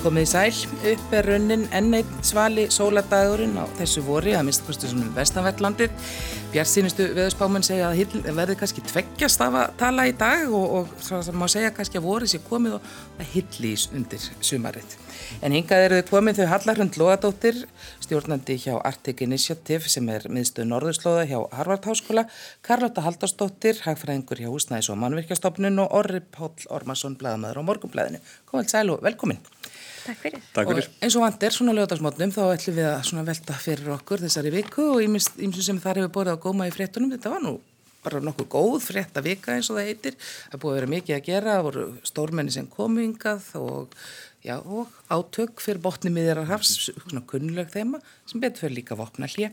Komið í sæl, upp er runnin enneitt svali sóladagurinn á þessu vori að mista kostu svona vestanverðlandið. Bjart sínustu veðurspáman segja að verði kannski tveggjast af að tala í dag og, og svo má segja kannski að vori sé komið og það hillís undir sumarið. En hingað eru þau komið þau Hallarhund Lóadóttir, stjórnandi hjá Arctic Initiative sem er miðstöð Norðurslóða hjá Harvard Háskóla, Karlotta Haldarsdóttir, hagfræðingur hjá Húsnæðis og Mannvirkjastofnun og Orri Páll Ormarsson, bladamæður á Morgunblæðinu. Komið sæl og velkomin. Takk fyrir. Takk fyrir. Og eins og vandir, svona lögdagsmótnum, þá ætlum við að velta fyrir okkur þessari viku og ímsu sem þar hefur borðið á góma í fréttunum. Þetta var nú bara nokkuð góð frétta vika eins og það heitir. Það búið að vera mikið að gera, það voru stórmenni sem komingað og Já, og átök fyrir botni miðjar að hafs, svona kunnuleg þeima sem betur fyrir líka vopna hlje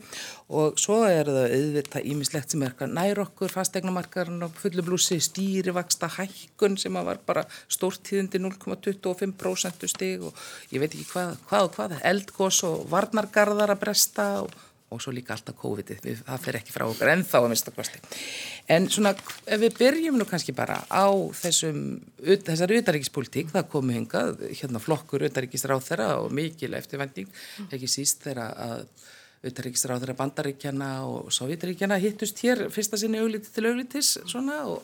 og svo er það auðvitað ímislegt sem er nær okkur, fastegnumarkarinn og fullublúsi stýrivaksta hækkun sem var bara stórtíðindi 0,25% stig og ég veit ekki hvað, hvað og hvað, eldgós og varnargarðar að bresta og og svo líka alltaf COVID-ið, það fer ekki frá okkur ennþá að mista kosti. En svona, ef við byrjum nú kannski bara á þessum, þessari utaríkispolítík, það komu hingað, hérna flokkur utaríkisráð þeirra og mikil eftirvending, ekki síst þeirra að utaríkisráð þeirra bandaríkjana og sovjetaríkjana hittust hér fyrsta sinni auglítið til auglítis svona og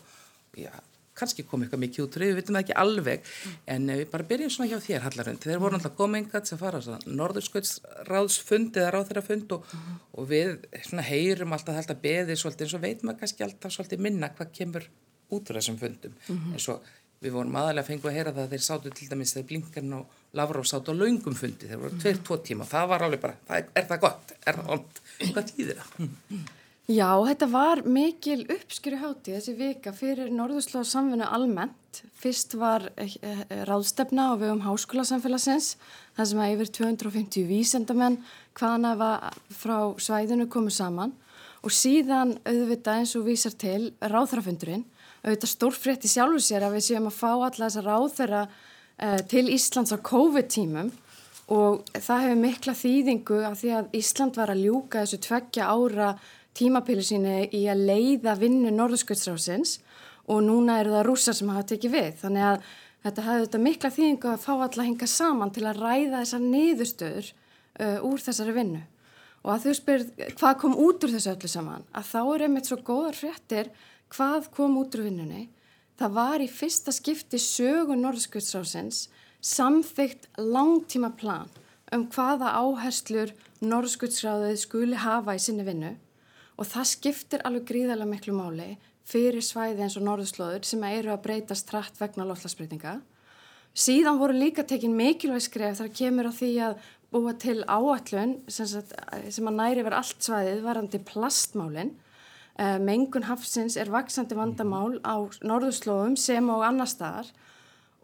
já, kannski kom eitthvað mikið út, við veitum það ekki alveg en við bara byrjum svona hjá þér Hallarund þeir voru alltaf komingat sem fara norðursköldsráðsfund eða ráðherrafund og, mm. og við svona heyrum alltaf þetta beði svolítið en svo veit maður kannski alltaf svolítið minna hvað kemur út úr þessum fundum mm en svo við vorum aðalega fengið að heyra það að þeir sátu til dæmis þegar Blinkarn og Lavrov sátu á laungum fundi þeir voru tveir, tvo tíma það var alveg bara, er það gott? Er það Já, þetta var mikil uppskjöru háti þessi vika fyrir Norðurslóða samfunnu almennt. Fyrst var eh, eh, ráðstefna á vegum háskólasamfélagsins, það sem að yfir 250 vísendamenn hvaðan að frá svæðinu komu saman. Og síðan auðvitað eins og vísar til ráðhrafundurinn, auðvitað stórfrétti sjálfur sér að við séum að fá alla þessa ráðherra eh, til Íslands á COVID-tímum. Og það hefur mikla þýðingu af því að Ísland var að ljúka þessu tveggja ára tímapili síni í að leiða vinnu Norðurskjöldsrásins og núna eru það rússar sem hafa tekið við. Þannig að þetta hafði þetta mikla þýðingu að fá alla að hinga saman til að ræða þessar niðurstöður uh, úr þessari vinnu. Og að þú spyrir hvað kom út úr þessu öllu saman, að þá er einmitt svo góðar fréttir hvað kom út úr vinnunni. Það var í fyrsta skipti sögu Norðskjöldsrásins samþygt langtíma plan um hvaða áherslur Norðskjöldsráðið skuli hafa í sinni vinnu og það skiptir alveg gríðarlega miklu máli fyrir svæði eins og norðurslóður sem eru að breytast trætt vegna lofslagsbreytinga. Síðan voru líka tekin mikilvæg skref þar kemur á því að búa til áallun sem, sem að næri verið allt svæðið varandi plastmálinn. Uh, mengun hafsins er vaksandi vandamál á norðurslóðum sem og annar staðar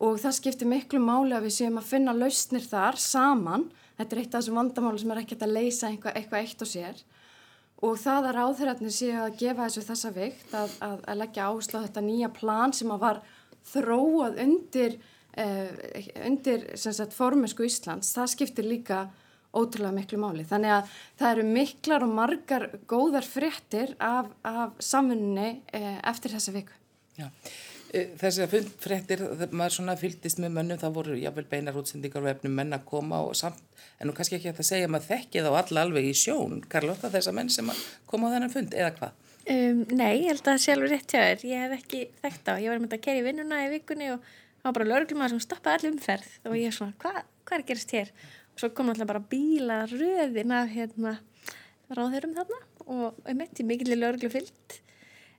og það skiptir miklu máli að við séum að finna lausnir þar saman. Þetta er eitt af þessum vandamáli sem er ekkert að leysa eitthvað, eitthvað eitt og sér og það að ráðherratnir séu að gefa þessu þessa vikt að, að, að leggja áherslu á þetta nýja plan sem að var þróað undir, eh, undir sagt, formunsku Íslands, það skiptir líka ótrúlega miklu máli. Þannig að það eru miklar og margar góðar fréttir af, af samfunni eh, eftir þessa viku. Já. Eh, þessi að fréttir, maður svona fylgist með mönnum, það voru jáfnvel beinar útsendingar og efnum menn að koma og samt, en nú kannski ekki að það segja að maður þekki þá alla alveg í sjón, Karlotta, þess að menn sem koma á þennan fund, eða hvað? Um, nei, ég held að það sé alveg rétt hjá þér, ég hef ekki þekkt á, ég var með að kerja í vinnuna í vikunni og það var bara lögurglumar sem stoppaði allir umferð og ég er svona, hvað hva er að gerast hér? Og svo kom alltaf bara bíla röðin af hérna ráðhörum þarna og um eitt í mikillir lögurglu fyllt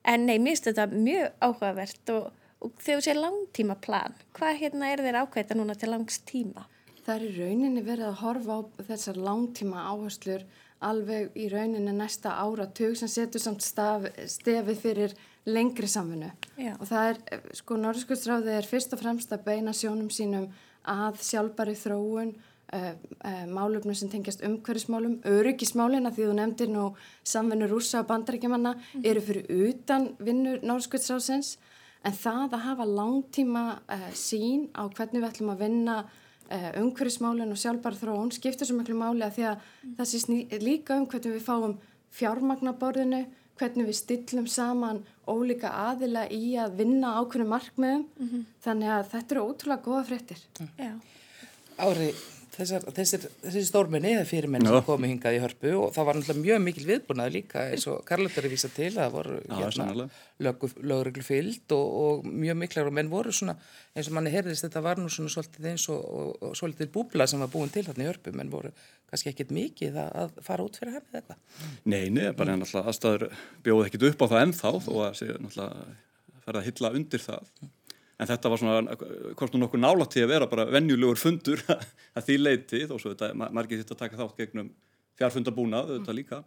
en nei, mér finnst þetta mjög áhugavert og og þegar þú sé langtíma plan, hvað hérna er þeir ákveita núna til langs tíma? Það er í rauninni verið að horfa á þessar langtíma áherslur alveg í rauninni næsta áratug sem setur samt staf, stefið fyrir lengri samfunnu og það er, sko, Norðskjöldsráðið er fyrst og fremst að beina sjónum sínum að sjálfbari þróun uh, uh, málöfnum sem tengjast umhverfismálum, öryggismálina því þú nefndir nú samfunnu rúsa og bandaríkjamanna mm. eru fyrir utan vinnur Norðskjöldsráðsins en það að hafa langtíma uh, sín á hvernig við ætlum að vinna uh, umhverfismálinn og sjálfbar þróun skiptir svo miklu máli að því að mm. það sé líka um hvernig við fáum fjármagnaborðinu, hvernig við stillum saman ólíka aðila í að vinna ákveðinu markmiðum mm -hmm. þannig að þetta eru ótrúlega góða fréttir. Mm. Ári, þessar, þessir, þessir stórmenni eða fyrirmenn sem komu hingað í hörpu og það var náttúrulega mjög mikil viðbúnað líka eins og Karlotur er vísað til að það voru hérna, lögreglu fyllt og, og mjög miklar og menn voru svona eins og manni heyrðist þetta var nú svona svolítið eins og, og, og svolítið búbla sem var búin til þarna í hörpu. Menn voru kannski ekkit mikið að, að fara út fyrir hefðið eitthvað. Nei, nei, bara náttúrulega aðstæður bjóð ekkit upp á það ennþá þó að náttúrulega ferða að hylla undir það. En þetta var svona, hvort nú nokkuð nálægt til að vera bara venjulegur fundur að því leiti, þó svo þetta, margir þetta taka þátt gegnum fjárfundabúnað, þetta líka.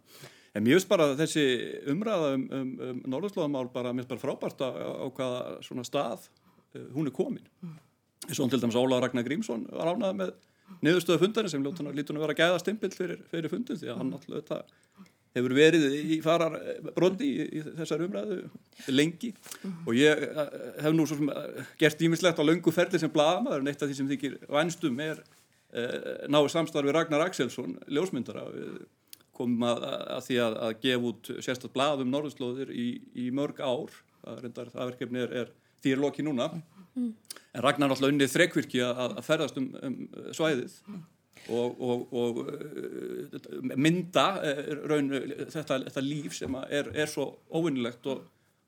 En mér finnst bara þessi umræða um, um, um norðurslóðamál bara, mér finnst bara frábært á, á hvaða svona stað uh, hún er komin. Eins og til dæmis Óla Ragnar Grímsson var ánað með niðurstöðu fundarinn sem lítur að vera gæða stimpill fyrir, fyrir fundin því að hann alltaf þetta hefur verið í farar broti í, í þessar umræðu lengi. Og ég eh, hef nú eh, gert ímislegt á löngu ferli sem blaðamaður. En eitt af því sem þykir vænstum er uh, náðu samstarfi Ragnar Axelsson ljósmyndara. Komum að, að því að, að gefa út sérstaklega blað um norðurslóðir í, í mörg ár. Það, reyndar, það verkefni er, er því er loki núna. En Ragnar alltaf unnið þrekvirkji að, að ferðast um, um svæðið og, og, og uh, mynda uh, raun, þetta, þetta líf sem er, er svo óvinnilegt og,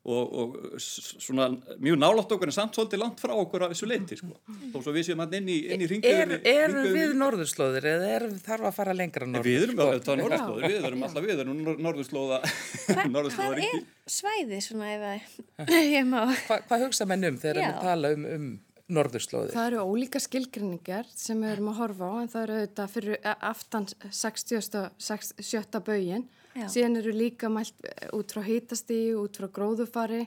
og svona mjög nálátt okkur en samt svolítið langt frá okkur af þessu leiti sko. þó svo við séum hann inn í, inn í ringuðinni Er, eru við norðurslóðir eða er, þarf að fara lengra norður? Við erum auðvitað á norðurslóður, við erum alltaf við erum norðurslóða Hvað er svæði svona ef að ég má Hva, Hvað hugsa menn um þegar við tala um, um norðurslóðir? Það eru ólíka skilgrinningar sem við erum að horfa á en það eru auðvitað fyrir aftan 67. bögin síðan eru líka mælt eh, út frá hýtastíu, út frá gróðufari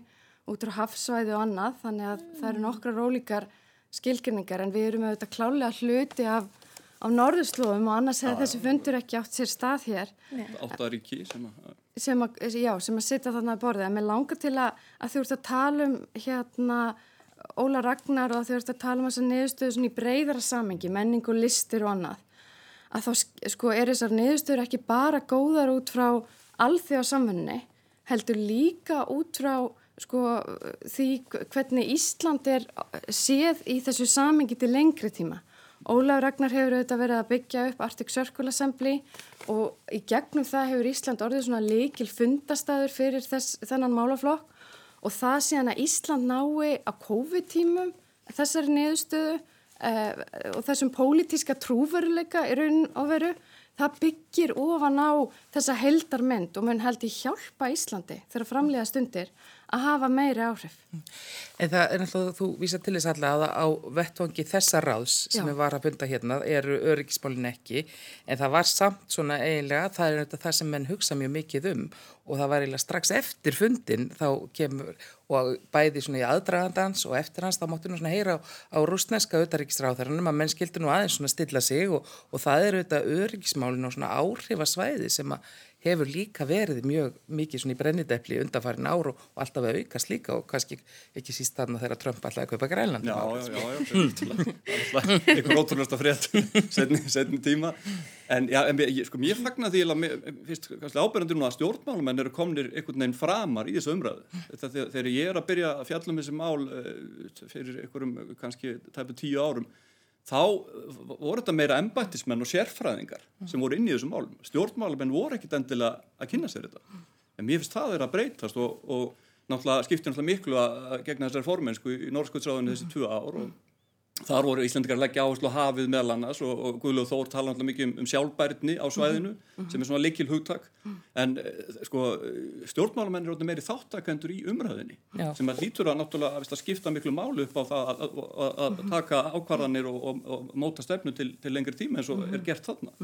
út frá hafsvæði og annað. Þannig að það eru nokkrar ólíkar skilgrinningar en við erum auðvitað klálega hluti af, af norðurslóðum og annars hefði þessi fundur ekki átt sér stað hér. Áttaríki sem að sem að, já, sem að sitja þarna að borða en mér langar til að, að þú ert að tala um hérna Óla Ragnar og þú ert að tala um þessar niðurstöðu í breyðara samengi, menning og listir og annað að þá sk- sko er þessar niðurstöður ekki bara góðar út frá alþjóða samfunni heldur líka út frá sko því hvernig Ísland er séð í þessu samengi til lengri tíma. Ólaf Ragnar hefur auðvitað verið að byggja upp Arctic Circle Assembly og í gegnum það hefur Ísland orðið svona líkil fundastæður fyrir þess, þennan málaflokk og það síðan að Ísland nái á COVID-tímum þessari niðurstöðu uh, og þessum pólitíska trúveruleika í raun og veru, það byggir ofan á þessa heldarmynd og mun held í hjálpa Íslandi þegar framlega stundir að hafa meiri áhrif. En það er náttúrulega, þú vísa til þess allega að á vettvangi þessa ráðs sem Já. við var að funda hérna eru öryggismálin ekki en það var samt svona eiginlega, það er náttúrulega það sem menn hugsa mjög mikið um og það var eiginlega strax eftir fundin þá kemur og bæði svona í aðdragandans og eftir hans þá máttu nú svona heyra á, á rústneska auðaríkisráðarannum að menn skildu nú aðeins svona stilla sig og, og það eru þetta öryggismálin og svona áhrifasvæði sem að hefur líka verið mjög mikið svona í brennidepli undanfarin ár og, alltaf að aukast líka og kannski ekki síst þarna þegar Trump alltaf að kaupa Grænland. Já, já, já, já, einhver ótrúlega frétt setni, tíma. En, já, en ég, sko, mér fagnar því að fyrst ábyrjandi nú að stjórnmálumenn eru komnir einhvern veginn framar í þessu umræðu. Þetta þegar, ég er að byrja að fjalla um þessi mál uh, fyrir einhverjum kannski tæpu tíu árum þá voru þetta meira embættismenn og sérfræðingar sem voru inn í þessum málum. Stjórnmálumenn voru ekkit endilega að kynna sér þetta. En mér finnst það er að breytast og, og náttúrulega skiptir náttúrulega miklu að gegna þessari formensku í Norskvöldsráðinu þessi tvö ár og þar voru Íslandikar leggja áherslu á hafið meðal annars og, og Guðljóð Þór tala náttúrulega mikið um, um sjálfbærni á svæðinu sem er svona likil hugtak en eh, sko stjórnmálamenn er meiri þáttakendur í umræðinni Já. sem að lítur að náttúrulega að, skipta miklu málu upp á það að, að, að, að taka ákvarðanir og, og, og móta stefnu til, til lengri tíma eins og er gert þarna.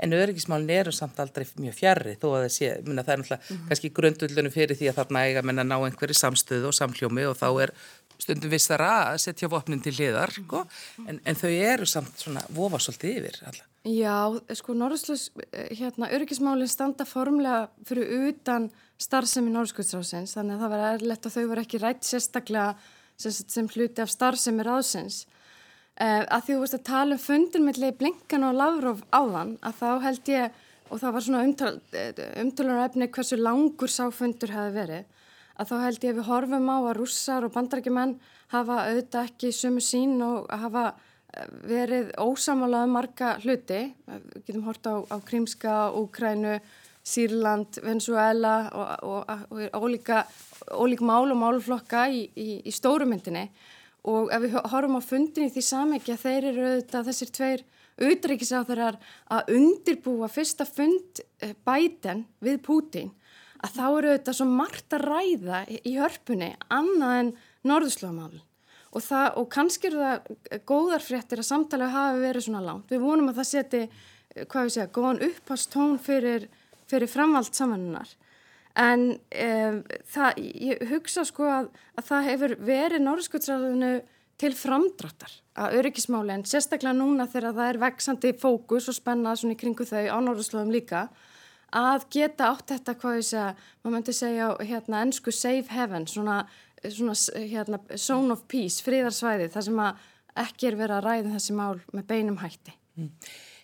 En öryggismálin eru samt aldrei mjög fjarrri þó að það sé, það er náttúrulega kannski grundullunum fyrir því að þarna eiga að ná einhverju samstöðu og samhljómi og þá er stundum vissara að setja vopnin til hliðar, sko, en, en þau eru samt svona vofa svolítið yfir alla. Já, sko Norðurslös, hérna, öryggismálinn standa formlega fyrir utan starfsemi Norðurskjöldsrásins, þannig að það var erlegt að þau voru ekki rætt sérstaklega sem, sem hluti af starfsemi rásins. Uh, að því þú veist að tala um fundin melli Blinkan og Lavrov áðan, að þá held ég, og það var svona umtal, umtalunar efni hversu langur sáfundur hafi verið, að þá held ég að við horfum á að rússar og bandarækjumenn hafa auðvitað ekki sumu sín og hafa verið ósamála um marga hluti. Við getum hort á, á Krímska, Úkrænu, Sýrland, Venezuela og, og, og ólíka, ólík mál og málflokka í, í, í stórumyndinni og ef við horfum á fundin í því samegi að þeir eru auðvitað þessir tveir auðrækisáþarar að undirbúa fyrsta fund eh, bæten við Pútín að þá eru auðvitað svo margt að ræða í hörpunni annað en norðurslóðamálun og, og kannski eru það góðar fréttir að samtalið hafi verið svona langt. Við vonum að það seti, hvað við segja, góðan upphastón fyrir, fyrir framvald samanunnar. En um, það, ég hugsa sko að, að það hefur verið norðskjöldsræðinu til framdráttar að öryggismálinn, sérstaklega núna þegar það er veksandi fókus og spennað svona í kringu þau á norðurslóðum líka, að geta átt þetta, hvað ég segja, maður myndi segja hérna ennsku safe heaven, svona, svona hérna zone of peace, fríðarsvæði, þar sem að ekki er verið að ræða þessi mál með beinum hætti. Mm.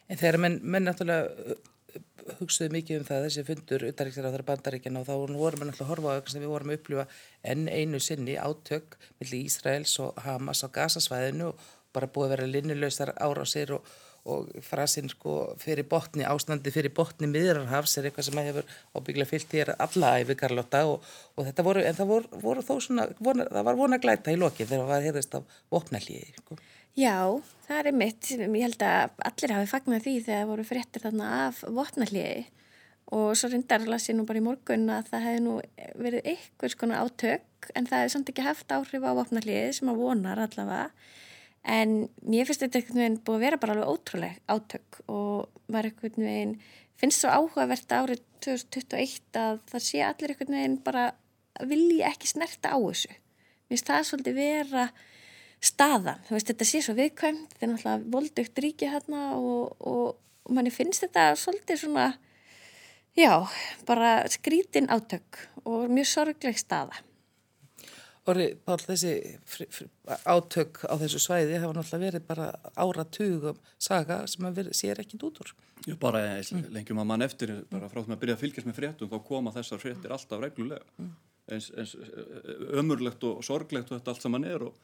En þegar menn, menn náttúrulega hugsaðu mikið um það þessi fundur utaríktir á þeirra bandaríkjana og þá vorum við náttúrulega að horfa á eitthvað sem við vorum að upplifa enn einu sinni átök millir Ísraels og Hamas á gasasvæðinu og bara búið að vera linnuleusar ára á sér og, og frasinn sko fyrir botni, ástandi fyrir botni miðrarhafs er eitthvað sem hefur ábygglega fyllt hér alla æfi Karlóta og, og þetta voru, en það voru, voru þó svona, vona, það var vona glæta í loki þegar það var hefðist af vopnallíði, sko. Já, það er mitt. Ég held að allir hafi fagnat því þegar það voru fréttir þarna af vopnalliði og svo reyndar las ég nú bara í morgun að það hefði nú verið einhvers konar átök en það hefði samt ekki haft áhrif á vopnalliði sem að vonar allavega en mér finnst þetta einhvern veginn búið að vera bara alveg ótrúleg átök og var einhvern veginn finnst svo áhugavert árið 2021 að það sé allir einhvern veginn bara vilji ekki snerta á þessu. Mér finnst það svolítið vera staðan, þú veist þetta sé svo viðkvæmt þetta er náttúrulega voldugt ríki hérna og, og, og manni finnst þetta svolítið svona já, bara skrítin átök og mjög sorgleg staða Orri, Pál, þessi fri, fri, átök á þessu svæði hafa náttúrulega verið bara áratugum saga sem að veri, sér ekkit út úr. Já, bara mm. lengjum að mann eftir bara frá því að byrja að fylgjast með fréttum þá koma þessar fréttir alltaf reglulega. Mm. eins, eins ömurlegt og sorglegt og þetta allt saman er og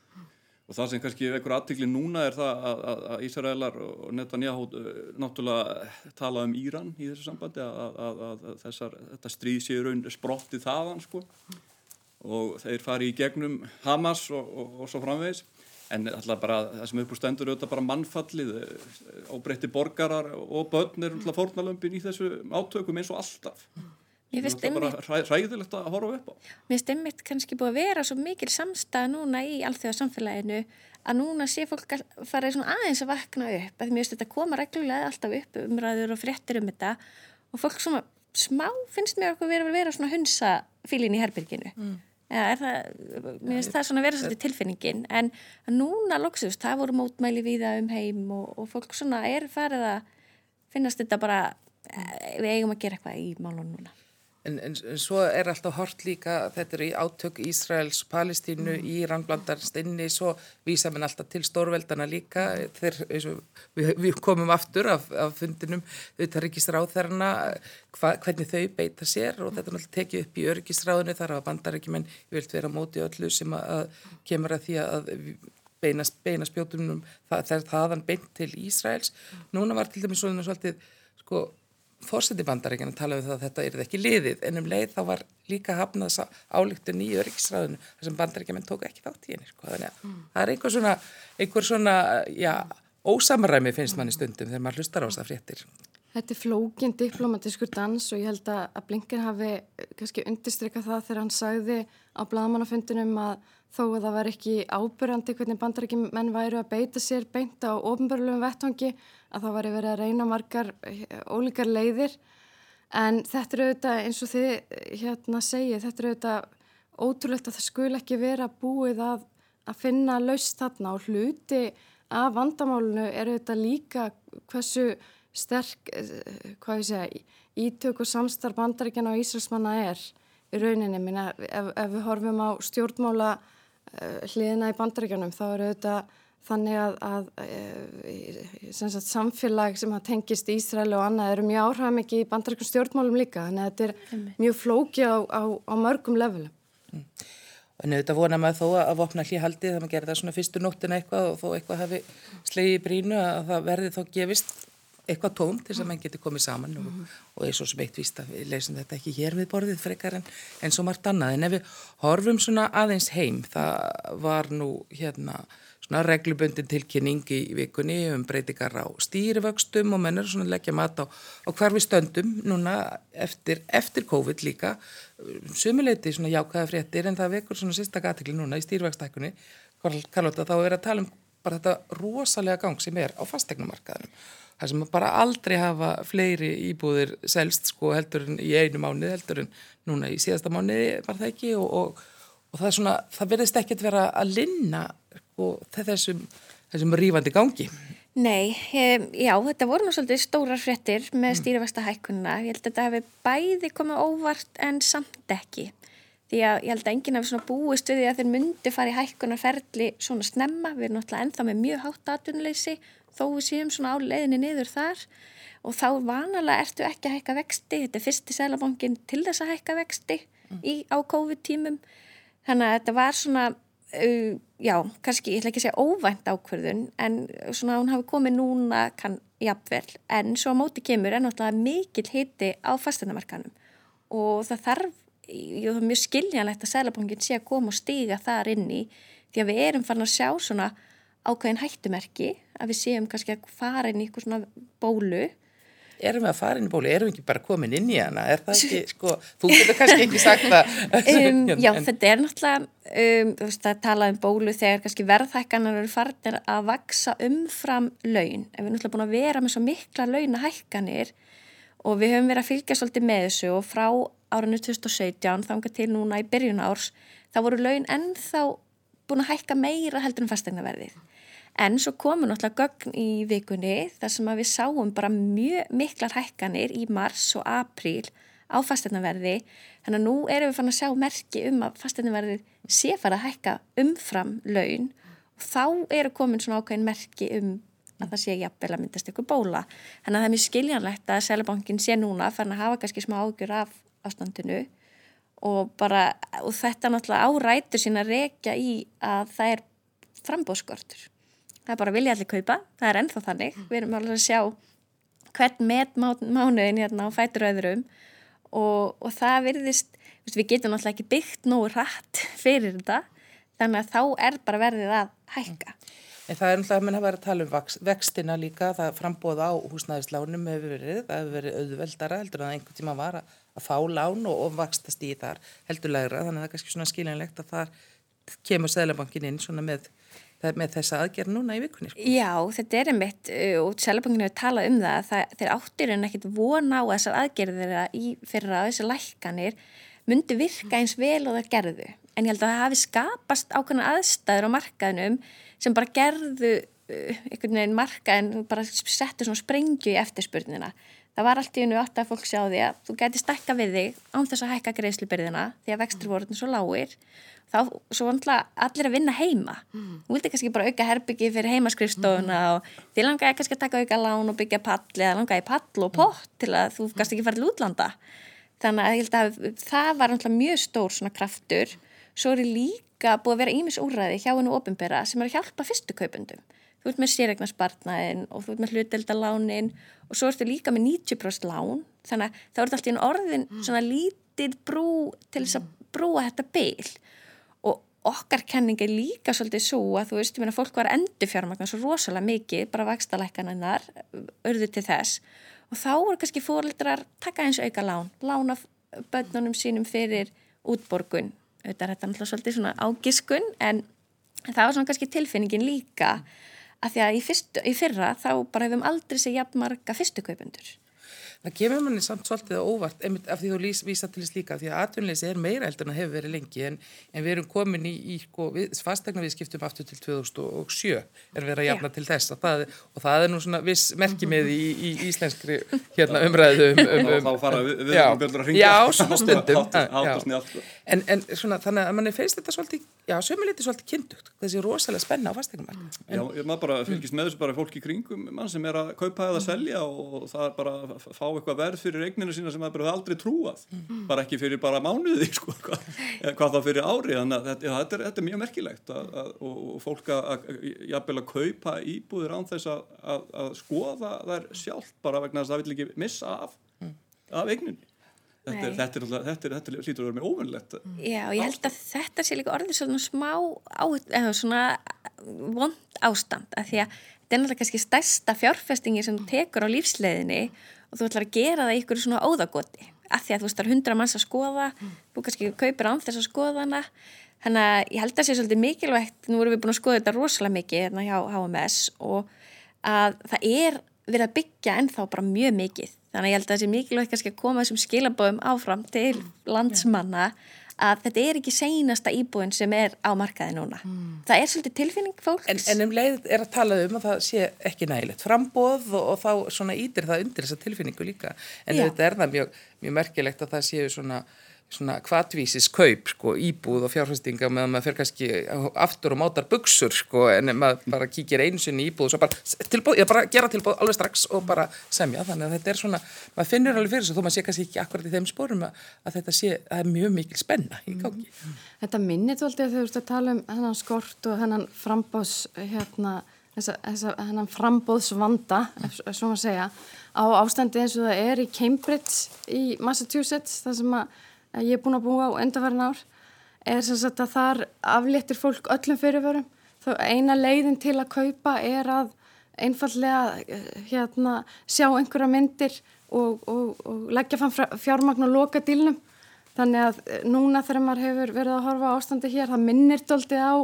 og það sem kannski vekur aðtikli núna er það að, að, að Ísraelar og Netanyahu uh, náttúrulega tala um Íran í þessu sambandi að, að þessar, þetta stríð séu raun sprottið þaðan sko og þeir fari í gegnum Hamas og, og, og svo framvegis en alltaf bara það sem upp úr stendur er auðvitað bara mannfallið óbreytti uh, borgarar og börn er alltaf fórnalömpin í þessu átökum eins og alltaf Mér finnst einmitt ræðilegt að horfa upp á. Mér finnst einmitt kannski búið að vera svo mikil samstað núna í alþjóða samfélaginu að núna sé fólk að fara aðeins að vakna upp. Að mér finnst þetta að koma reglulega alltaf upp umræður og fréttir um þetta og fólk svona smá finnst mér okkur verið að vera svona hunsa fílin í herbyrginu. Mm. Ja, það, mér finnst það svona vera svolítið tilfinningin en núna loksust, það voru mótmæli viða um heim og, og fólk svona er farið að finnast þetta bara, eh, við eigum að gera eitthvað í málunum núna. En, en, en svo er alltaf hort líka, þetta er í átök Ísraels, Palestínu, mm. Íran blandarst inni, svo vísa mann alltaf til stórveldana líka, þeir, við, við komum aftur af, af fundinum, hva, hvernig þau beita sér og þetta er alltaf tekið upp í örgisráðinu, þar að bandar ekki menn, ég vilt vera móti öllu sem að, að kemur að því að beina, beina spjótunum, það, það þaðan beint til Ísraels. Núna var til dæmis svona svolítið, sko, fórseti bandaríkjana talaðu um það að þetta er ekki liðið en um leið þá var líka hafnað álíktun í öryggisræðinu þar sem bandaríkjaman tók ekki þátt í henni sko. þannig að mm. það er einhver svona, einhver svona já, ósamræmi finnst manni stundum þegar maður hlustar á þess að fréttir Þetta er flókin diplomatískur dans og ég held að Blinken hafi kannski undirstrykkað það þegar hann sagði á bladamannafundinum að þó að það var ekki ábyrjandi hvernig bandarækjum menn væru að beita sér beint á ofnbörlum vettvangi að það var verið að reyna margar ólíkar leiðir. En þetta er auðvitað eins og þið hérna segið, þetta er auðvitað ótrúlegt að það skul ekki vera búið að, að finna laust þarna. Og hluti af vandamálunu er auðvitað líka hversu sterk, hvað ég segja, ítök og samstarf bandaríkjana og Ísraelsmanna er í rauninni, minna, ef, ef við horfum á stjórnmála Eh, hliðina í bandaríkjanum þá eru þetta þannig að, að eh, sagt, samfélag sem tengist Ísraeli og annað eru mjög áhrifamikið í bandaríkjum stjórnmálum líka þannig að þetta er mjög flóki á, á, á mörgum levelum. Mm. En auðvitað vona maður þó að vopna hlý haldið það maður gerir það svona fyrstu nóttina eitthvað og þó eitthvað hafi slegið í brínu að það verði þá gefist eitthvað tóm til þess að mann geti komið saman og, og eins og sem eitt víst að við leysum þetta ekki hér við borðið frekar en, en svo margt annað. En ef við horfum svona aðeins heim, það var nú hérna svona regluböndin tilkynning í vikunni um breytingar á stýrivöxtum og mennur svona leggja mat á, á hvar við stöndum núna eftir, eftir COVID líka. Sumuleiti svona jákaða fréttir en það vekur svona sérsta gatikli núna í stýrivöxtækunni. Karlóta þá er að tala um bara þetta rosalega gang sem er á fastegnumarkaðinum það sem bara aldrei hafa fleiri íbúðir selst sko heldur en í einu mánuði heldur en núna í síðasta mánuði var það ekki og, og, og það svona, það verðist ekkert vera að linna sko þessum, þessum rífandi gangi. Nei, um, já, þetta voru nú svolítið stórar fréttir með stýrifasta hækkunna. Ég held að þetta hefði bæði komið óvart en samt ekki. Því að ég held að enginn hafi svona búist við því að þeir myndi fara í hækkunarferli svona snemma. Við erum náttúrulega ennþá með mjög hátt aðtunleysi þó við séum svona á leiðinni niður þar og þá vanalega ertu ekki að hækka vexti, þetta er fyrsti sælabankin til þess að hækka vexti mm. í, á COVID-tímum þannig að þetta var svona, uh, já, kannski ég ætla ekki að segja óvænt ákverðun en svona hún hafi komið núna kann jafnvel, en svo á móti kemur er náttúrulega mikil hiti á fasteinamarkanum og það þarf ég er mjög skiljanlegt að sælabankin sé að koma og stiga þar inn í því að við erum farin að sjá svona ákveðin hættumerki að við séum kannski að fara inn í eitthvað svona bólu Erum við að fara inn í bólu? Erum við ekki bara komin inn í hana? Er það ekki, sko, þú getur kannski ekki sagt það um, Já, en... þetta er náttúrulega um, þú veist að tala um bólu þegar kannski verðhækkanar eru farinir að vaksa umfram laun en við erum náttúrulega búin að vera með svo mikla launahækkanir og við höfum verið að fylgja svolítið með þessu og frá árinu 2017 þángar til núna í byrjun árs þá voru laun ennþá búin að hækka meira heldur en fastegnaverðið En svo komum náttúrulega gögn í vikunni þar sem við sáum bara mjög miklar hækkanir í mars og apríl á fasteinaverði. Þannig að nú erum við fann að sjá merki um að fasteinaverði sé fara að hækka umfram laun og þá eru komin svona ákveðin merki um að það sé jafnvel að myndast ykkur bóla. Þannig að það er mjög skiljanlegt að Sælabankin sé núna fann að hafa kannski smá ágjur af ástandinu og, bara, og þetta náttúrulega árætur sín að rekja í að það er frambóðskortur það er bara vilja allir kaupa, það er ennþá þannig. Við erum alveg að sjá hvern með mánuðin hérna á fætur öðrum. Og, og það virðist, við getum náttúrulega ekki byggt nógu rætt fyrir þetta. Þannig að þá er bara verðið að hækka. En það er náttúrulega að mann hafa verið að tala um vextina líka, það frambóða á húsnæðislánum hefur verið, það hefur verið auðveldara heldur að einhvern tíma var að, að fá lán og, og vakstast í þar heldur legra þannig að það er kannski svona skiljanlegt að þar kemur Sælabankin inn svona með með þessa aðgerð núna í vikunni. Sko. Já, þetta er einmitt uh, og Sælabankinu hefur talað um það, það þeir áttir en ekkit vona á þessar aðgerðir í fyrra á þessi lækkanir myndi virka eins vel og það gerðu en ég held að það hafi skapast ákveðna aðstæður á markaðinum sem bara gerðu uh, einhvern veginn markaðin bara settu svona sprengju í eftirspurnina það var allt í unnu átt að fólk sjá því að þú gæti stakka við þig án þess að hækka greiðslubyrðina því að vextur voru svo lágir þá svo vantla allir að vinna heima mm. þú vildi kannski bara auka herbyggi fyrir heimaskrifstofuna mm. og því langaði kannski að taka auka lán og byggja pall eða langaði pall og pott mm. til að þú kannski ekki farið útlanda þannig að ég held að það var mjög stór svona kraftur svo er líka búið að vera ímis úrræði hjá hennu ofinbera sem er að hjálpa fyrstu kaupundum þú ert með sérregnarspartnaðin og þú ert með hluteldalánin og svo ertu líka með 90% lán. Þannig að þá ert alltaf í orðin svona lítið brú til þess að brúa þetta byl okkar kenning er líka svolítið svo að þú veist, ég meina, fólk var endur fjármagnar svo rosalega mikið, bara vakstalækkaninnar örðu til þess. Og þá voru kannski fórildrar taka eins auka lán, lána bönnunum sínum fyrir útborgun. Auðvitað er þetta náttúrulega svolítið svona ágiskun en það var svona kannski tilfinningin líka að því að í, fyrstu, í fyrra þá bara hefum aldrei sér jafn marga fyrstu kaupundur það kemur manni samt svolítið óvart einmitt af því þú lýs, vísa til þess líka því að atvinnleysi er meira heldur en það hefur verið lengi en, en við erum komin í, í sko, fastegna við skiptum aftur til 2007 er verið að jafna Já. til þess það, og það er nú svona viss merkimið í, í íslenskri hérna, umræðu um, um, um, Þá fara við, við já, já, svona stundum. En, en svona þannig að manni feist þetta svolítið já, sömuleiti svolítið kyndugt, þessi rosalega spenna á fastegnumarka. Já, ég maður bara fylgist með þessu bara fólki í kringum mann sem er að kaupa eða selja og það er bara að fá eitthvað verð fyrir eigninu sína sem það bara aldrei trúað. Bara ekki fyrir bara mánuði sko, hvað, hvað þá fyrir ári. Þannig að þetta, já, þetta, er, þetta er mjög merkilegt að, að, og, fólk að, að jafnvel að kaupa íbúðir án þess að, að skoða þær sjálf bara vegna þess að það vil ekki missa af, af eigninu Þetta er, þetta er, þetta er, þetta er, lítur að vera með óvinnlegt. Já, og ég held að þetta sé líka orðið svona smá á, eða svona vond ástand, af því að þetta er náttúrulega kannski stærsta fjárfestingi sem þú tekur á lífsleðinni og þú ætlar að gera það ykkur svona óðagoti, af því að þú veist, það er hundra manns að skoða, þú kannski kaupir án þess að skoða hana, þannig að ég held að það sé svolítið mikilvægt, nú erum við búin að skoða þetta rosalega mikið hérna hjá HMS og að það er verið að byggja ennþá bara mjög mikið þannig að ég held að það sé mikilvægt kannski að koma þessum skilabóðum áfram til landsmanna að þetta er ekki seinasta íbúin sem er á markaði núna. Mm. Það er svolítið tilfinning fólks. En, en um leið er að tala um að það sé ekki nægilegt frambóð og, og þá svona ítir það undir þessa tilfinningu líka. En þetta er það mjög, mjög merkilegt að það séu svona svona kvatvísis kaup sko, íbúð og fjárfæstinga meðan maður fer kannski aftur og mátar buksur sko, en maður bara kíkir einsinni íbúð og svo bara tilbúð, ég bara gera tilbúð alveg strax og bara semja þannig að þetta er svona, maður finnur alveg fyrir þessu þó maður sé kannski ekki akkurat í þeim spórum að, að þetta sé, það er mjög mikil spenna í gangi. Þetta minnir þú aldrei að þau ert að tala um hennan skort og hennan frambóðs hérna, þessa, þessa, hennan frambóðsvanda ef, ef svo maður segja á ástandi eins og það er í Cambridge í Massachusetts þar sem að ég er búin að búa á endafarn ár er sem sagt að þar afléttir fólk öllum fyrirvörum. Þá eina leiðin til að kaupa er að einfallega hérna, sjá einhverja myndir og, og, og leggja fann fjármagn og loka dílnum. Þannig að núna þegar maður hefur verið að horfa ástandi hér það minnir doldið á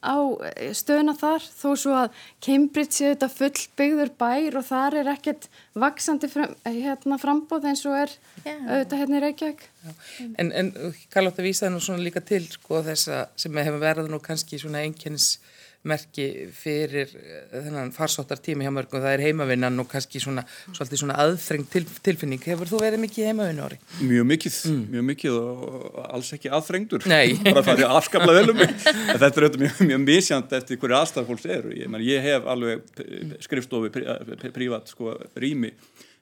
á eh, stöðuna þar þó svo að Cambridge sé þetta full byggður bær og þar er ekkert vaksandi fram, eh, hérna, frambóð eins og er yeah. auðvitað hérna í Reykjavík. En, en Karlótt að vísa það nú svona líka til sko þessa sem hefur verið nú kannski svona einnkjens merki fyrir eh, þennan farsóttar tími hjá mörgum það er heimavinnan og kannski svona, svona aðþreng til, tilfinning. Hefur þú verið mikið heimavinnu ári? Mjög mikið, mm. mjög mikið og alls ekki aðþrengdur. Nei. Bara það er afskaplega vel um mig. Þetta er auðvitað mjög, mjög misjant eftir hverju aðstæðar fólks eru. Ég, man, ég hef alveg skrifstofi prívat sko, rými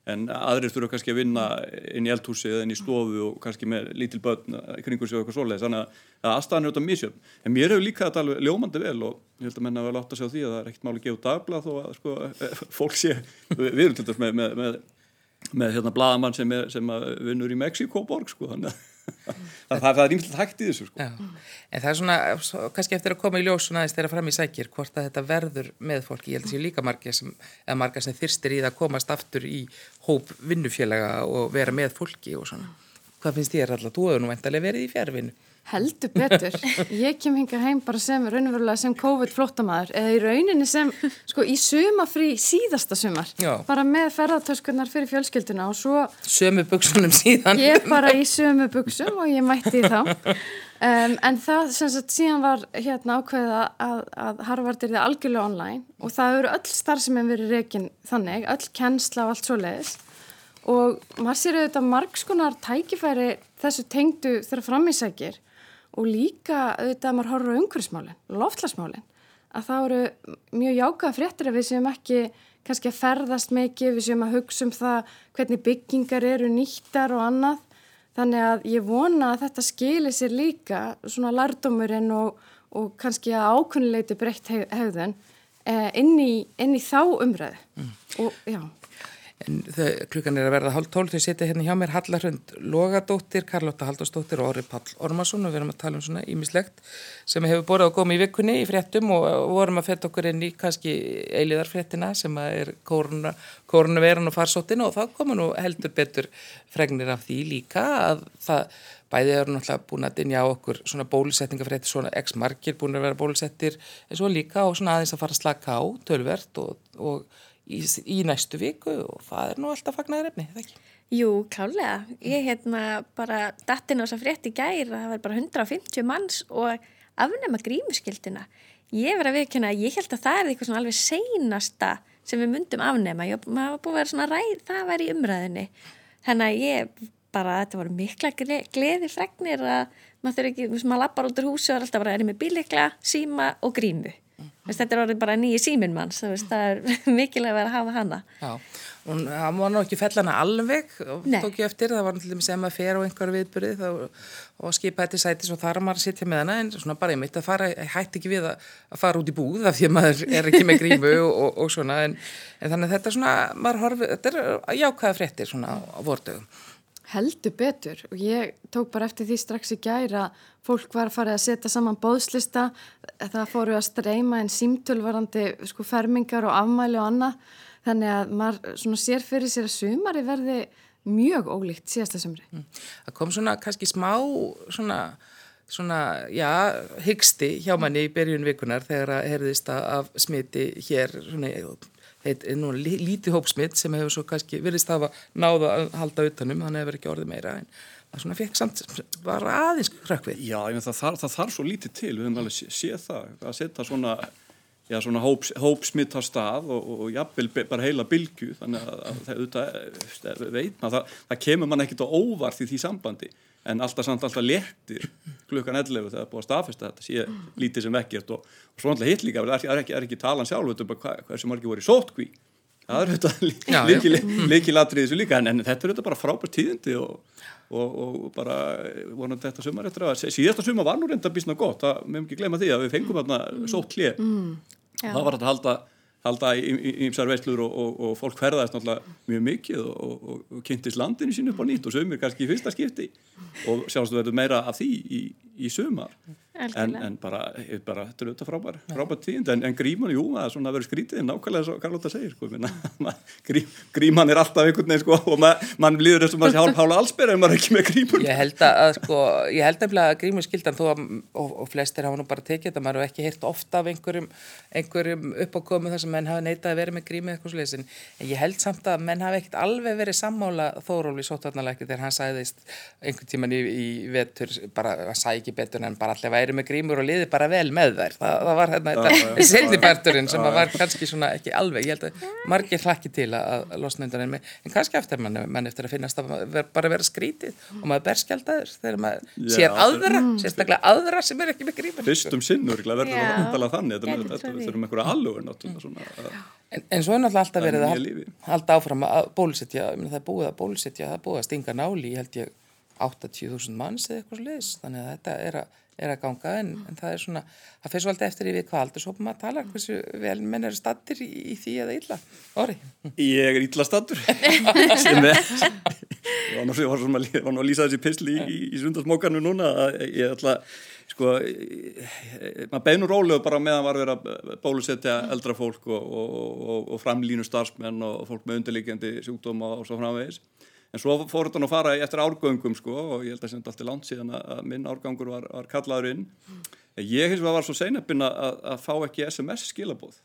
en aðrir þurfa kannski að vinna inn í eldhúsi eða inn í stofu og kannski með lítil börn kringur sig og eitthvað svoleiðis. Þannig að aðstæðan er auðvitað misjöfn. En mér hefur líka þetta alveg ljómandi vel og ég held að menna vel átt að sjá því að það er ekkert máli að gefa dagblad þó að sko, fólk sé við erum til dæs með, með, með, með hérna bladamann sem, sem vinnur í Mexikoborg sko þannig að það, það er ímslega hægt í þessu sko. en það er svona, kannski eftir að koma í ljós svona aðeins þeirra fram í sækir, hvort að þetta verður með fólki, ég held að það sé líka marga sem, marga sem þyrstir í það að komast aftur í hóp vinnufélaga og vera með fólki og svona. Hvað finnst þér alltaf, þú hefur nú veintalega verið í fjárvinnu Heldur betur, ég kem hinga heim bara sem raunverulega sem COVID-flótamaður eða í rauninni sem sko í sumafrí síðasta sumar. Já. bara með ferðartöskurnar fyrir fjölskylduna og svo Sömu buksunum síðan. Ég bara í sömu buksum og ég mætti þá. Um, en það sem sagt síðan var hérna ákveða að, að Harvard er það algjörlega online og það eru öll starf sem hefur verið reygin þannig, öll kennsla og allt svo leiðis og maður sér auðvitað margskonar tækifæri þessu tengdu þegar framísækir og líka auðvitað að maður horfður á umhverfsmálinn, loftlasmálinn, að það eru mjög jákað fréttir að við séum ekki kannski að ferðast mikið, við séum að hugsa um það hvernig byggingar eru nýttar og annað. Þannig að ég vona að þetta skilir sér líka svona lærdomurinn og, og kannski að ákunnuleiti breytt hegðun eh, inn, inn í þá umræðu. Mm. Og, já klukkan er að verða hálf tól þau setja hérna hjá mér Hallarhund Logadóttir, Karlotta Halldórsdóttir og Orri Pall Ormarsson. Og við erum að tala um svona ímislegt sem hefur borðið að koma í vikunni í fréttum og vorum að fetta okkur inn í kannski eiliðarfréttina sem er kórnaveran og farsóttin. Og þá koma nú heldur betur fregnir af því líka að það bæðið eru náttúrulega búin að dinja á okkur svona bólusetningafrétti, svona x-markir búin að vera bólusettir en svo líka og svona aðeins að fara að slaka á tölvert og, og í, í næstu viku og það er nú alltaf fagnar efni, það ekki? Jú, klálega. Ég hérna bara datin á þess að frétti gæri að það var bara 150 manns og afnema grímuskildina. Ég verði að viðkjöna að ég held að það er eitthvað svona alveg seinasta sem við myndum afnema. Ég, maður búin að vera svona ræð, það var í umræðinni. Þannig að ég bara, þetta voru mikla gleði fregnir að maður þurfi ekki, maður lappar út úr húsi og er alltaf bara, er ég með bílikla, síma og grímu mm. þetta er orðið bara nýji síminn manns veist, það er mikilvæg að vera að hafa hana Já, og það var nú ekki fellana alveg, Nei. tók ég eftir, það var náttúrulega sem að fer á einhverju viðbyrði þá, og skipa þetta sæti svo þar að maður að sitja með hana en svona bara ég mitt að fara, ég hætti ekki við að, að fara út í búð af því að maður er ekki með grímu og, og, og svona en, en þannig að þetta er svona, maður horfi, þetta er jákvæða fréttir svona á, vordögum. Heldur betur. Og ég tók bara eftir því strax í gæra fólk var að fara að setja saman bóðslista það fóru að streyma en símtölvarandi sko fermingar og afmæli og annað. Þannig að maður sér fyrir sér að sumari verði mjög ólíkt síðasta sumri. Það kom svona kannski smá svona, svona já, hyggsti hjá manni í byrjun vikunar þegar að herðist af smiti hér svona heit, nú, lí- lítið hópsmitt sem hefur svo kannski virðist hafa náða að halda utanum, hann hefur ekki orðið meira en það svona fekk samt bara aðeins krökkvið. Já, ég menn það, þarf- það þarf svo lítið til, við höfum alveg sé- séð það, að setja svona, já, svona hóps, hópsmitt á stað og, og, og jafnvel bara heila bylgu, þannig að, að það auðvitað, eh, veit maður, það, það kemur mann ekkit á óvart í því sambandi, en alltaf samt alltaf léttir klukkan 11 þegar það er búið að staðfesta þetta sé lítið sem ekkert og, og svo alltaf hitt líka, það er ekki, er ekki talan sjálf, hvað, hversu margir voru í sótkví, það er já. líkilatrið þessu líka, en, en þetta er þetta bara frábært tíðindi og, og, og bara vonandi þetta sumar eftir að síðasta sumar var nú reynda bísna gott, það meðum ekki gleyma því að við fengum þarna sótt klið Já. það var þetta að halda halda í ýmsar veislur og, og, og fólk ferðaðist náttúrulega mjög mikið og, og, kynntist landinu sínu upp á nýtt og sömur kannski í fyrsta skipti. Og sjálfstu verður meira af því í, í sumar en, en bara, bara, þetta er auðvitað frábær frábær tíðind, en, en gríman, jú, það er svona að vera skrítið nákvæmlega eins og Karlóta segir sko, minna, grí, gríman er alltaf einhvern veginn sko, og ma- mann líður þess að maður sé hálf hála allsbera ef maður er ekki með grímur Ég held að, að sko, ég held að grímu skildan þó að, og, og flestir hafa nú bara tekið þetta, maður hefur ekki heyrt ofta af einhverjum, einhverjum uppákomu þar sem menn hafa neitað að vera með grímu eitthvað svo en ég held samt að menn hafa ekkert alveg verið sammála Þórólfi sótvarnalækni þegar hann sagðist einhvern tíman í, í vetur, bara, væri með grímur og liði bara vel með þær, það, það var hérna þetta setniparturinn sem að var kannski svona ekki alveg, ég held að margir hlakki til að, að losna undan en, en kannski eftir mann, mann eftir að finnast að ver, bara vera skrítið og maður berskjaldaður þegar maður Já. sér aðra, sérstaklega aðra sem er ekki með grímur. Fyrstum sinn örugglega verður það vandalega þannig þetta er um einhverja að- En, en svo er náttúrulega alltaf er verið að hal- halda áfram að bólusetja, ég meina, það er búið að bólusetja, það er búið að stinga náli, ég held ég 80.000 manns eða eitthvað sliðis, þannig að þetta er að, er að ganga en, en það er svona, það fyrir svolítið eftir við hvað aldur, svo maður talar hversu vel menn eru stattir í, í því eða illa. Orri. Ég er illa stattur sem er ég var nú, að lýsa þessi pisli í, í, í sundarsmókarnu núna að ég ætla sko, maður beinu rólegu bara meðan var verið að bólusetja eldra fólk og, og, og, og framlínu starfsmenn og fólk með undirlíkjandi sjúkdóma og svo framvegis en svo fór þetta nú að fara eftir árgöngum sko og ég held að sem þetta alltaf langt síðan að að minn árgangur var, var kallaður inn. Ég hins vegar var svo seinabinn að, að- að fá ekki SMS skilabóð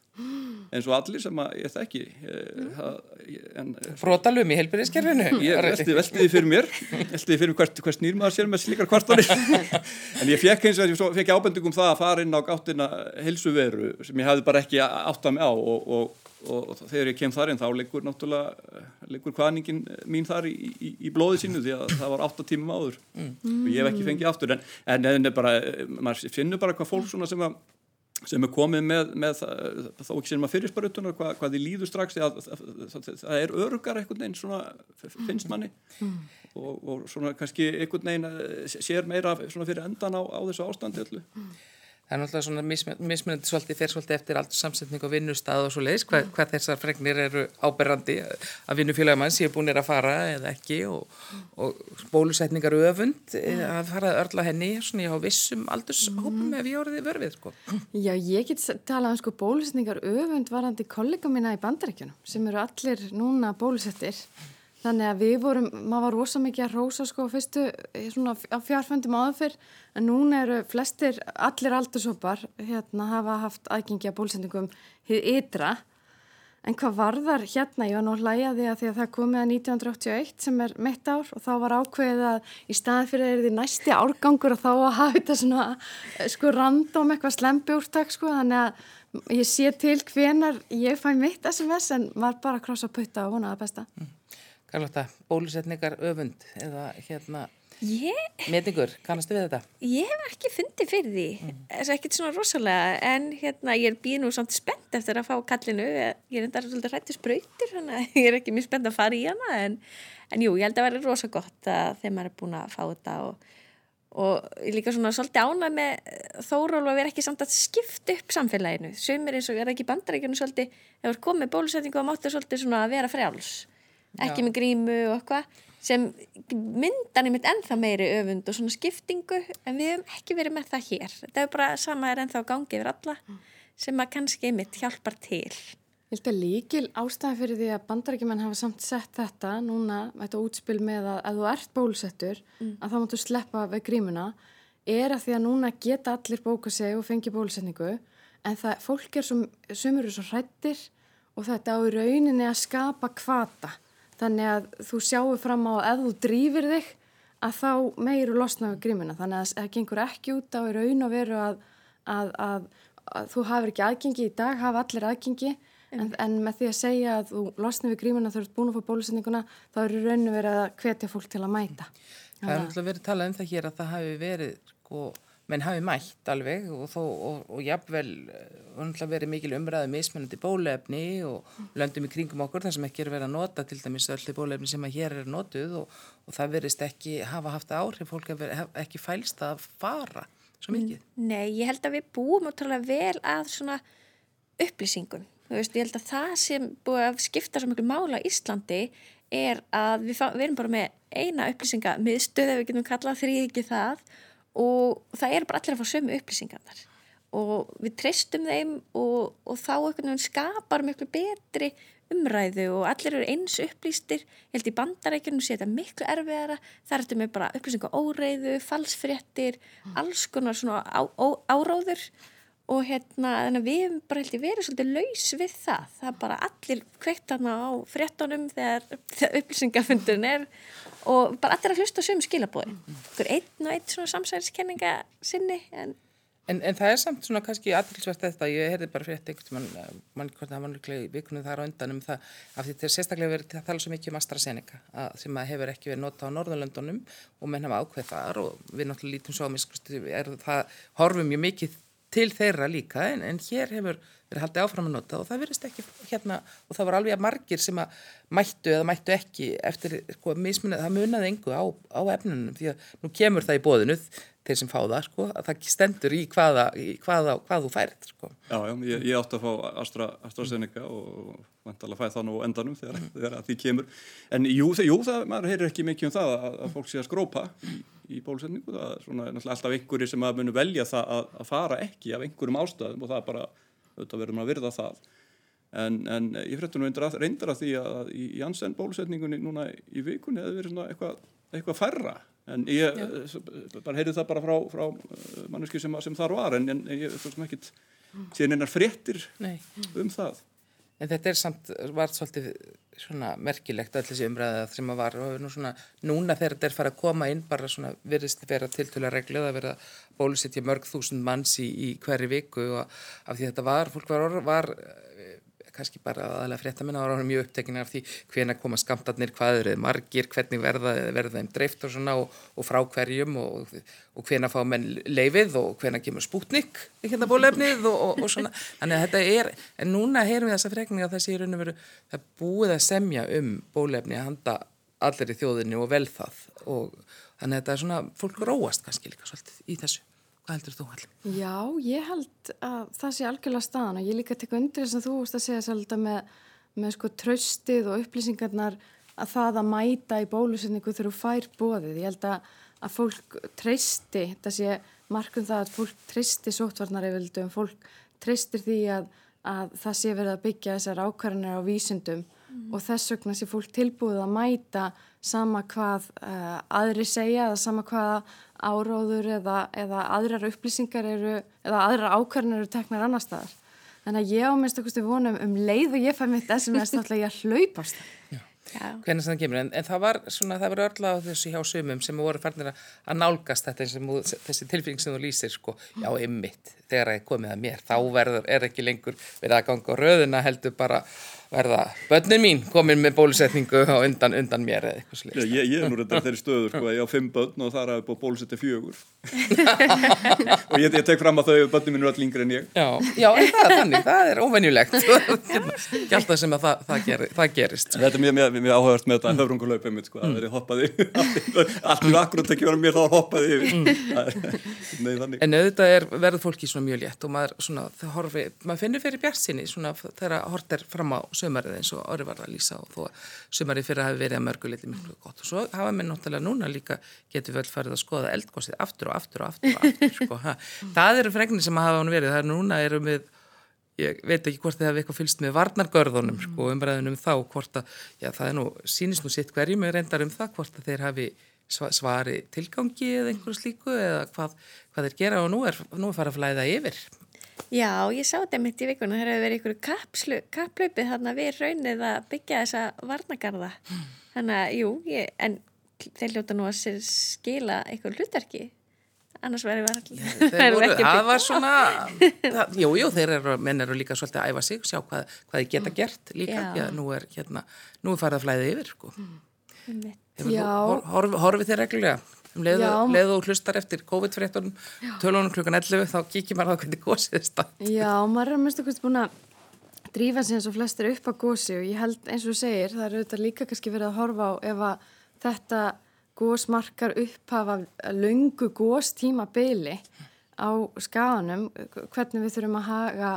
eins og allir sem að ég þekki eh, það- Frótalum í helbyrðiskerfinu. ég velti því fyrir mér velti því fyrir hvert, hvert snýr maður sér með slíkar kvartanir. En ég fekk eins og ég fekk ábendingum það að fara inn á gáttina helsuveru sem ég hafði bara ekki áttað mig á og, og, og, þegar ég kem þar inn þá liggur náttúrulega liggur hvaðningin mín þar í, í, í blóði sínu því að það var átta tímum áður. Og ég hef ekki fengið aftur en, en, en bara, maður finnur bara hvað fólk sem að sem er komið með, með það- þó ekki sem að fyrirspörutuna hvað, hvað þið líður strax að það, það, það er örugar einhvern veginn svona finnst manni. Og, og svona kannski einhvern veginn eh, sér meira fyrir endan á, á þessu ástandi öllu Það er náttúrulega svona mismun- mismunandi svolítið, fer svolítið eftir aldur samsetning og vinnustað og svo leiðis, hvað, hvað þessar fregnir eru áberrandi að vinnufélagamann séu búinir að fara eða ekki og, og bólusetningar öfund eh, að fara að örla henni svona á vissum aldurshópum ef ég orðið vörfið, sko. Já, ég get talað um sko bólusetningar öfund varandi kollega mína í bandarækjunum sem eru allir núna bólusettir. Þannig að við vorum, maður var rosa mikið að rósa sko fyrstu svona á fjárföndum áður fyrr. En núna eru flestir, allir aldursópar hérna hafa haft aðgengi að bólusetningum hið ytra. En hvað varðar hérna, ég var nú því að því að það komið að 1981 sem er mitt ár og þá var ákveðið að í staðan fyrir að er því næsti árgangur og þá að hafa þetta svona eh, sko random eitthvað slempi úrtak sko. Þannig að ég sé til hvenar ég fæ mitt SMS en var bara að krossa putta og vona það besta. Karlota, bólusetningar öfund eða hérna, Ég, Metingur, kannastu við þetta? ég hef ekki fundið fyrir því, þess að ekkert svona rosalega, en hérna ég er býð nú samt spennt eftir að fá kallinu, ég er enda svolítið þannig að ég er ekki mjög spennt að fara í hana, en, en jú, ég held að vera rosa gott að maður er búin að fá þetta og, og ég er líka svona svolítið ánað með þóról að vera ekki samt að skipta upp samfélaginu, sumir eins og er ekki bandarækjunu svolítið, ef þú komið bólusetningu að ekki Já. með grímu og eitthvað, sem myndan einmitt ennþá meiri öfund og svona skiptingu en við hefum ekki verið með það hér þetta er bara sama er ennþá gangi yfir alla sem að kannski einmitt hjálpar til Ég held að líkil ástæði fyrir því að bandarækjumenn hafa samt sett þetta núna, þetta útspil með að ef þú ert bólusettur, að þá máttu sleppa við grímuna, er að því að núna geta allir bóka sig og fengi bólusetningu, en það, fólk er svo, sumur eru svo hrættir og þetta á rauninni að skapa kvata. Þannig að þú sjáu fram á ef þú drýfir þig, að þá meiru losna við grímuna. Þannig að það gengur ekki út á í raun og veru að, að, að, að þú hafur ekki aðgengi í dag, hafa allir aðgengi, en, en með því að segja að þú losni við grímuna þegar þú ert búin að fá bólusetninguna, þá eru raun og veru að hvetja fólk til að mæta. Það er náttúrulega verið talað um það hér að það hafi verið, sko, menn hafi mætt alveg og, þó, og, og jafnvel eh, verið mikil umræðu mismunandi bólefni og löndum í kringum okkur þar sem ekki er verið að nota til dæmis öllu bólefni sem að hér er notuð og, og það verist ekki hafa haft áhrif, fólk hef ekki fælst að fara svo mikið. Nei, ég held að við búum ótrúlega vel að svona upplýsingum. Þú veist, ég held að það sem búið að skipta svo miklu mála á Íslandi er að við, við erum bara með eina upplýsinga miðstöð ef við getum kallað þrý ekki það og það er bara allir að fá sömu upplýsingarnar. Og við treystum þeim og, og þá einhvern veginn skapar miklu betri umræðu og allir eru eins upplýstir. Ég held í bandarækjunum sé þetta miklu erfiðara. Þar ertu með bara upplýsingu óreiðu falsfréttir, alls konar svona á, á, áróður og hérna að við hefum bara held ég verið svolítið laus við það. Það er bara allir kveikt þarna á fréttonum þegar, þegar upplýsingafundurinn er og bara allir að hlusta sömu skilabóði okkur einn og einn svona samsæðiskenninga sinni en En, en það er samt svona kannski aðtilsvært þetta, ég heyrði bara frétt einhvern mann, mann hvort það var náttúrulega í vikunum þar á undan um það, af því þetta er sérstaklega verið að tala svo mikið um AstraZeneca að, sem að hefur ekki verið nota á Norðurlöndunum og menn hafa ákveð þar og við náttúrulega lítum svo er, það horfum mjög mikið til þeirra líka en, en hér hefur verið haldið áfram að nota og það verist ekki hérna og það var alveg að margir sem að mættu eða mættu ekki eftir sko, mismunið, það munaði engu á, á efnunum því að nú kemur það í bóðinu þeir sem fá það sko, að það stendur í hvaða, í hvaða, hvað þú færið sko. Já, já, ég, ég átti að fá Astra, AstraZeneca og vantalega fæði það nú endanum þegar, þegar að því kemur. En jú, það, jú, það, maður heyrir ekki mikið um það að, að fólk sé að skrópa í, í bólusetningu. Það er svona alltaf einhverjir sem að munu velja það að, að fara ekki af einhverjum ástæðum og það er bara, auðvitað verður maður að virða það. En, en ég fréttu nú reyndar, að því að í Janssen bólusetningunni núna í vikunni hefur verið svona eitthvað, færra en ég Já. bara heyrði það bara frá, frá manneski sem, sem þar var en, en ég þú veist ekki síðan einar fréttir Nei. um það En þetta er samt, var svolítið svona merkilegt öll þessi umræða sem að var og nú svona, núna þegar þetta er farið að koma inn bara svona virðist vera tiltöla reglið að vera bólusittja mörg þúsund manns í, í hverju viku og af því þetta var, fólk var, var kannski bara aðalega fréttaminna ára ára mjög upptekina af því hvena koma skamtarnir, hvað eru þið margir, hvernig verða, þeim dreift og svona og, og frá hverjum og, og hvena fá menn leifið og hvena kemur spútnik hérna bólefnið og, og svona. Þannig að þetta er, en núna heyrum við þessa frekninga að sé í raun og veru það búið að semja um bólefni að handa allir í þjóðinni og vel það. Og þannig að þetta er svona, fólk róast kannski líka svolítið í þessu Hvað heldur þú allir? Já, ég held að það sé algjörlega staðan og ég líka tek undir þess að þú veist að segja svolítið með, með sko tröstið og upplýsingarnar að það að mæta í bólusetningu þegar þú fær bóðið. Ég held að, að fólk treysti, það sé markum það að fólk treysti sótvarnar eða fólk treystir því að, að það sé verið að byggja þessar ákvarðanir á vísindum mm. og þess vegna sé fólk tilbúið að mæta sama hvað uh, aðri segja eða sama hvað áróður eða, eða aðrar upplýsingar eru, eða aðrar ákvarðanir eru teknar annar staðar. Þannig að ég á minnst okkur vonum um leið og ég fæ mitt SMS náttúrulega ég að hlaupast það. Hvernig það kemur, en, en það var svona, það var örla á þessu hjá sumum sem voru færnir að nálgast þetta sem, þessi tilfinning sem þú lýsir, sko, já, ymmit, þegar það er komið að mér, þá verður, er ekki lengur verið að ganga á röðuna heldur bara verða börnin mín komin með bólusetningu á undan, undan mér eða eitthvað sliðist. ég, ég er nú reyndar þeirri stöður sko, að ég á fimm börn og þar hafi búið bólusetti fjögur. Og ég, ég tek fram að þau börnum minn eru allir yngri en ég. Já, já, það er þannig, það er óvenjulegt. Ekki alltaf sem að það, það, ger, það gerist. Þetta er mjög, mjög, mjög áhugavert með þetta höfrungulaup einmitt, sko, að verið hoppaði allt mjög akkurat ekki vera mér þá hoppaði Það Nei, þannig. En auðvitað er, verður fólki svona mjög létt og maður, svona, það horfi, maður sömarið eins og orði var að lýsa og þó að sömarið fyrir hafi verið að mörguleiti miklu gott. Og svo hafa mér náttúrulega núna líka getur vel farið að skoða eldgósið aftur og aftur og aftur og aftur sko, það eru fregnir sem hafa hann verið, það er núna erum við ég veit ekki hvort þið hafi eitthvað fylgst með varnargörðunum sko, umræðunum þá hvort að, já það er nú, sýnist nú sitt hverjum er reyndar um það hvort að þeir hafi sva- svari tilgangi eða einhverju slíku eða hvað, hvað þeir gera og nú er, nú er farið að flæða yfir. Já, ég sá þetta mitt í vikuna, það hefur verið ykkur kapslu, kapplaupið þarna við raunið að byggja þessa varnagarða. Þannig að, jú, ég, en þeir hljóta nú að sér skila ykkur hlutverki, annars verður allir. Þeir voru, það var svona, það, jú, jú, þeir eru, menn eru líka svolítið að æfa sig, sjá hvað, hvað þeir geta gert líka, Já. já, nú er hérna, nú er farið að flæða yfir, sko. Hefur, Já. hor, horf, horfið þeir reglulega, um leiðu og hlustar eftir COVID-fréttunum, tölunum klukkan 11, þá kíkir maður á hvernig gósið er stað. Já, maður er að minnstu hvort búin að drífa sig eins og flestir upp að gósi og ég held eins og segir, það er auðvitað líka kannski verið að horfa á ef að þetta gós markar upphafa löngu góstíma byli á skaganum, hvernig við þurfum að haga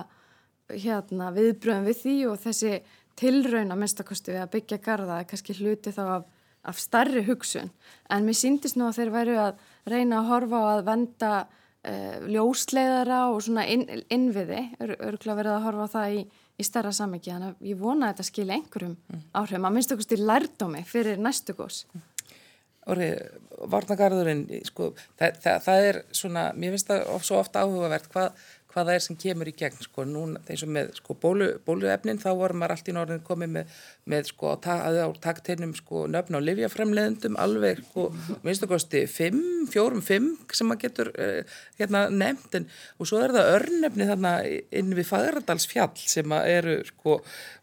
hérna, viðbröðum við því og þessi tilraun að minnstakosti við að byggja garða er kannski hluti þá af, af starri hugsun. En mér síndist nú að þeir væru að reyna að horfa á að venda uh, ljósleiðara og svona inn, innviði, örgulega verið að horfa á það í, í starra samiki, þannig að ég vona að þetta skilja einhverjum áhrifum, að minnstakosti lærdómi fyrir næstu gós. Orri, varnagarðurinn, sko, það, það, það er svona, mér finnst það of, svo ofta áhugavert hvað, hvað það er sem kemur í gegn, sko, núna, eins og með, sko, bólu, bóluefnin, þá vorum maður allt í norðin komið með, með sko, ta, á takteinum, sko, nöfn á livjafremleðendum, alveg, sko, minnstu kosti, fimm, fjórum, fimm, sem maður getur, uh, hérna, nefnt, en, og svo er það örnefni þarna inn við Fagradalsfjall sem að eru, sko,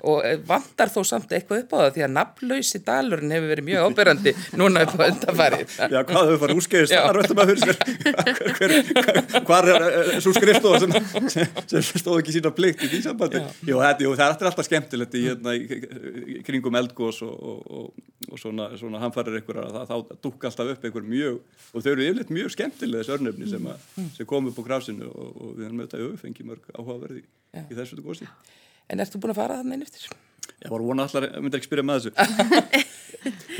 og eh, vantar þó samt eitthvað upp á það, því að nafnlausi dalurinn hefur verið mjög ábyrrandi núna upp á undarfarið. Já, hvað þau farið úrskeiðist Já. þar veltum að fyrir sér hver, hver, hvar er uh, svo skrifstofa sem, sem, stóð ekki sína plikt í því sambandi. Jú, þetta, jú, það er alltaf skemmtilegt í, hérna, kringum eldgós og, og, og, og svona, svona hamfarir það, þá dúkka alltaf upp einhver mjög og þau eru yfirleitt mjög skemmtilega þessu örnefni sem, að, sem kom upp á krafsinu og, og við erum auðvitað auðfengi mörg áhugaverði í, þessu gósi En ertu búin að fara þannig eftir? Ég var vona allar, myndi ekki spyrja með þessu.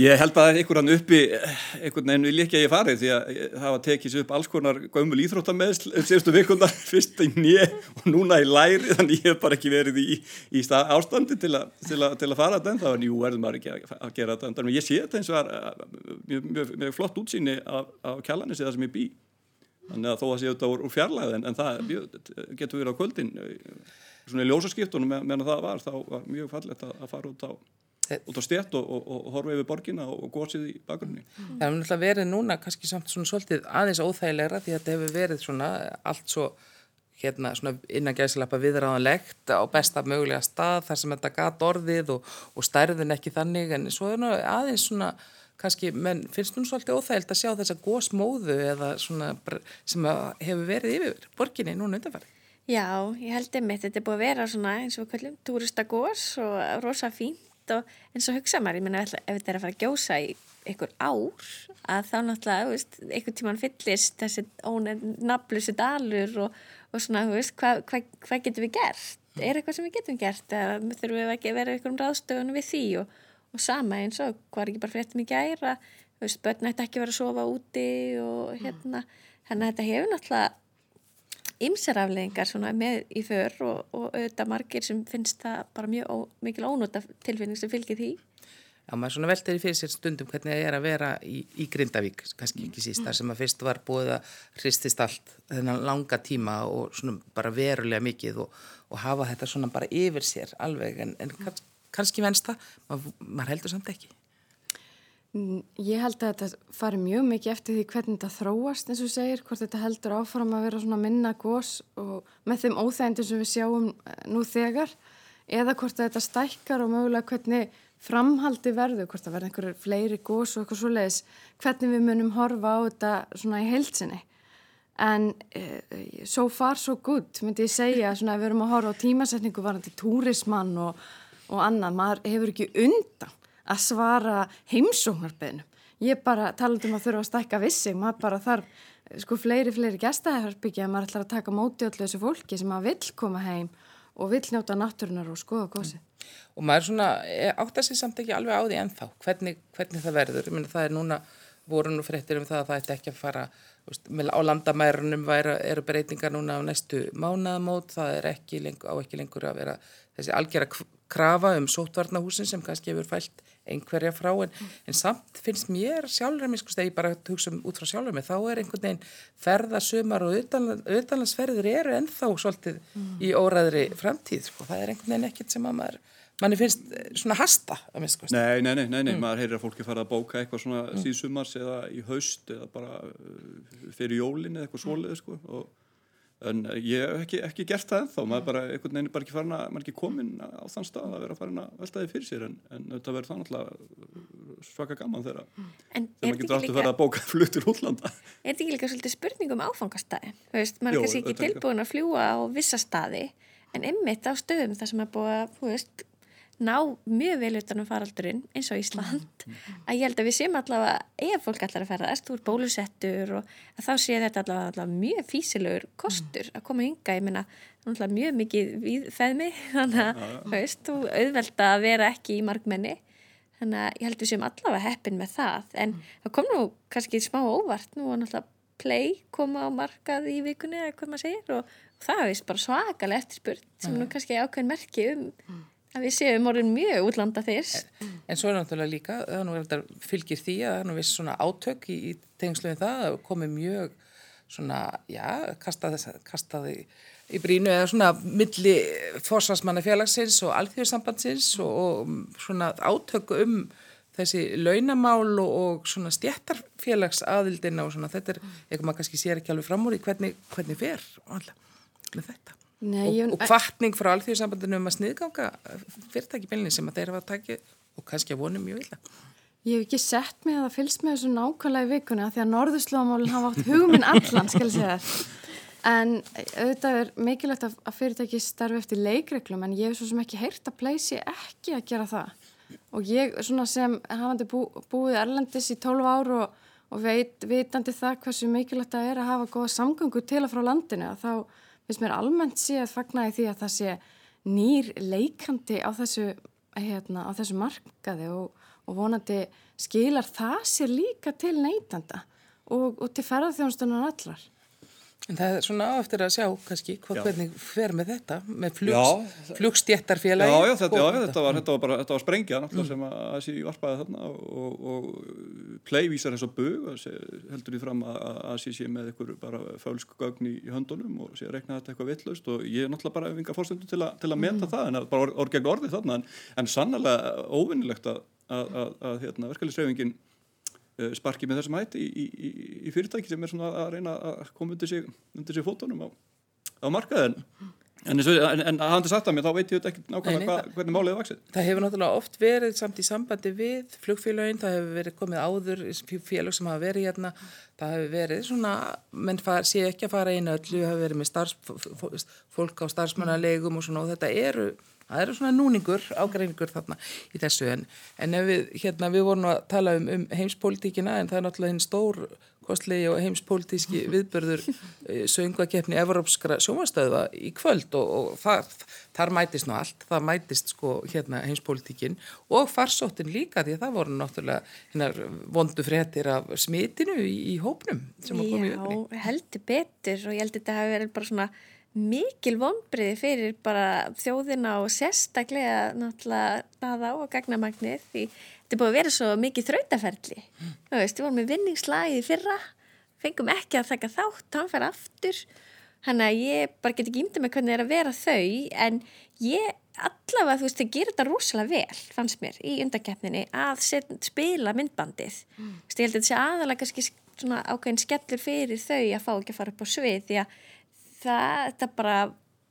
Ég held að einhverjan uppi einhvern veginn vil ekki að ég fari því að það var tekið sér upp alls konar gömul íþróttameðsl síðustu vikundar, fyrst í nýje og núna í læri, þannig ég hef bara ekki verið í, í stað, ástandi til, a, til, a, til að fara þetta en það var njú verður maður ekki að, að gera þetta en ég sé þetta eins og var mjög, mjög, mjög flott útsýni af, af kjallanissi það sem ég bý. Þannig að þó að sé þetta úr, úr fjarlæð en, það getur verið á kvöldin svona í ljósaskiptunum með, meðan það var þá var mjög fallegt að, að fara út á út á stjætt og, og, og horfa yfir borgina og, og gósið í bakgrunni. Það hefur náttúrulega verið núna kannski samt svona svolítið aðeins óþægilegra því að þetta hefur verið svona allt svo hérna svona innan gæðslappa viðráðanlegt á besta mögulega stað þar sem þetta gat orðið og, og stærðin ekki þannig en svo er nú aðeins svona kannski, menn finnst nú svolítið óþægild að sjá þessa gósmóðu eða svona bara sem hefur verið yfir borginni núna undanfæri. Já, ég held einmitt, þetta er búið að vera svona eins og kallum túristagós og rosa fínt og eins og hugsa maður, ég meina ef þetta er að fara að gjósa í einhver ár að þá náttúrulega, þú veist, einhvern tíman fyllist þessi ónefnablusi dalur og, og svona, þú veist, hvað hva, hva getum við gert? Er eitthvað sem við getum gert? Eða þurfum við ekki að vera einhverjum ráðstöfunum við því? Og, og sama eins og hvað er ekki bara fréttum í gæra, þú veist, börn ætti ekki að vera að sofa úti og hérna, þannig að þetta hefur náttúrulega ymsar afleðingar svona með í för og, og auðvitað margir sem finnst það bara mjög ó, mikil ónúta tilfinning sem fylgir því. Já, maður svona veltaði fyrir sér stundum hvernig það er að vera í, í Grindavík, kannski ekki síst, þar sem að fyrst var búið að hristist allt þennan langa tíma og svona bara verulega mikið og, og hafa þetta svona bara yfir sér alveg, en, en kanns, kannski venst það, maður, maður heldur samt ekki. Ég held að þetta fari mjög mikið eftir því hvernig þetta þróast eins og segir, hvort þetta heldur áfram að vera svona minna gós og með þeim óþægindum sem við sjáum nú þegar eða hvort þetta stækkar og mögulega hvernig framhaldi verður, hvort að verða einhverju fleiri gós og eitthvað svo leiðis, hvernig við munum horfa á þetta svona í heilsinni. En uh, so far so good, myndi ég segja, svona að við erum að horfa á tímasetningu varandi túrismann og, og annað, maður hefur ekki undan að svara heimsóknarbeðnum. Ég bara talað um að þurfa að stækka vissi, maður bara þarf sko fleiri, fleiri gæstaherbyggja að maður ætlar að taka móti öllu þessu fólki sem maður vill koma heim og vill njóta náttúrunar og skoða gósi. Mm. Og maður svona átta sér samt ekki alveg á því ennþá, hvernig, hvernig það verður. Ég menna það er núna, voru nú fréttir um það að það ætti ekki að fara, veist, á landamærunum væri, eru breytingar núna á næstu mánaðamót, það er ekki lengur, á ekki lengur að vera þessi algjara krafa um sótvarnahúsin sem kannski hefur fælt einhverja frá en, mm. en samt finnst mér sjálfur mig, sko, þegar ég bara hugsa um út frá sjálfur mig, þá er einhvern veginn ferðasumar og auðanlandsferðir eru ennþá svolítið mm. í óræðri framtíð, sko, það er einhvern veginn ekkert sem að maður, manni finnst eh, svona hasta að minnst, sko. Nei, nei, nei, nei, nei. Mm. maður heyrir að fólki fara að bóka eitthvað svona mm. síðsumars eða í haust eða bara eh, fyrir jólin eða eitthvað svolítið, sko og en ég hef ekki, ekki gert það ennþá. Maður er bara einhvern veginn bara ekki farin að maður er ekki komin á þann stað að vera farin að velta þið fyrir sér. En, en þetta verður það náttúrulega svaka gaman þegar maður getur alltaf verið að bóka flutur útlanda. Er þetta ekki líka svolítið spurning um áfangastæði? maður er kannski ekki tilbúin að fljúa á vissa staði en ymmit á stöðum þar sem er búið að veist, ná mjög vel utanum faraldurinn eins og Ísland. Mm, mm. að ég held að við séum allavega ef fólk allar að ferða erst úr bólusettur og þá sé þetta allavega, allavega mjög físilegur kostur að koma ynga, ég menna mjög mikið feðmi þannig að þú veist, þú auðvelda að vera ekki í markmenni þannig að ég held að við séum allavega heppin með það. En mm. það kom nú kannski smá óvart. Nú var náttúrulega play koma á markað í vikunni eða hvað maður segir og, og það er bara svakalega eftirspurt sem nú kannski ákveðin merki um að við séum orðin mjög útlanda þess en, en svo er náttúrulega líka það fylgir því að það er viss svona átök í, í tengslu við það að komi mjög svona, já, kastaði, kastaði í brínu eða svona milli fórsvarsmanna félagsins og alþjóðsambandsins og, og svona átök um þessi launamál og, og svona stjættarfélagsaðildina og svona þetta er eitthvað maður kannski sér ekki alveg fram úr í hvernig, hvernig fer alltaf með þetta Nei, og, ég... og kvartning frá alþjóðsambandinu um að sniðganga fyrirtæki bylni sem að þeir hafa takið og kannski að vonum mjög illa. Ég hef ekki sett mig að það fylgst með þessu nákvæmlega í vikunni að því að norðurslóðamálinn hafa átt hugminn allan, skal ég segja. En auðvitað er mikilvægt að fyrirtæki starfi eftir leikreglum en ég hef svo sem ekki heyrt að pleysi ekki að gera það. Og ég svona sem hafandi bú, búið erlendis í 12 ár og, og veit, vitandi það hversu mikilvægt það er að hafa góða samgöngu til að frá landinu að þá finnst mér almennt sé að fagnaði því að það sé nýr leikandi á þessu, hérna, á þessu markaði og, og vonandi skilar það sér líka til neytanda og, og til ferðarþjónstunar allar. En það er svona áeftir að sjá kannski hvað hvernig fer með þetta með flugs, flugstjættarfélagi Já, já, þetta, já þetta, var, þetta var bara þetta var sprengja náttúrulega mm. sem að þessi varpaði þarna og, og pleivísar eins og bög heldur því fram að þessi sé með einhver bara fölsk gögn í, í höndunum og sé að rekna þetta eitthvað vittlaust og ég er náttúrulega bara vinga fórstöndu til, til að meta mm. það en bara orð gegn orði þarna en, en sannlega óvinnilegt að, að, að, að hérna, verkefliðsreifingin Eh, sparki með þessum hætti í, í, í fyrirtæki sem er svona að reyna að koma undir sig, undir sig fótunum á, á markaðin en, en, en að hann til sagt að mér þá veit ég ekki nákvæmlega hva, hvernig málið er vaksið. Það hefur náttúrulega oft verið samt í sambandi við flugfélagin það hefur verið komið áður félag sem hafa verið hérna, það hefur verið svona, menn far, sé ekki að fara inn öllu, hafa verið með starfs, fólk á starfsmannalegum og svona og þetta eru það eru svona núningur, ágreiningur þarna í þessu en, en við, hérna, við vorum að tala um, um heimspolítíkina en það er náttúrulega hinn stór kostlegi og heimspolítíski viðbörður eh, söngvakefni Evrópskra sjómastöða í kvöld og, og það, þar mætist nú allt, það mætist sko hérna heimspolítíkin og farsóttin líka því að það voru náttúrulega hinnar vondu fréttir af smitinu í, í hópnum sem að koma í öfni. Já, heldur betur og ég held að þetta hafi verið bara svona mikil vonbriði fyrir bara þjóðina og sérstaklega náttúrulega það á og gagnamagnir því þetta er búið að vera svo mikið þrautaferli mm. þú veist, við vorum með vinningslagi fyrra fengum ekki að þakka þátt hann fer aftur hann að ég bara get ekki ímda með hvernig það er að vera þau en ég allavega þú veist, það gerir þetta rosalega vel fannst mér í undakeppninni að set, spila myndbandið mm. ég held að þetta sé aðalega kannski ákveðin skellur fyrir þau að fá ekki að fara upp á svið því að það, þetta bara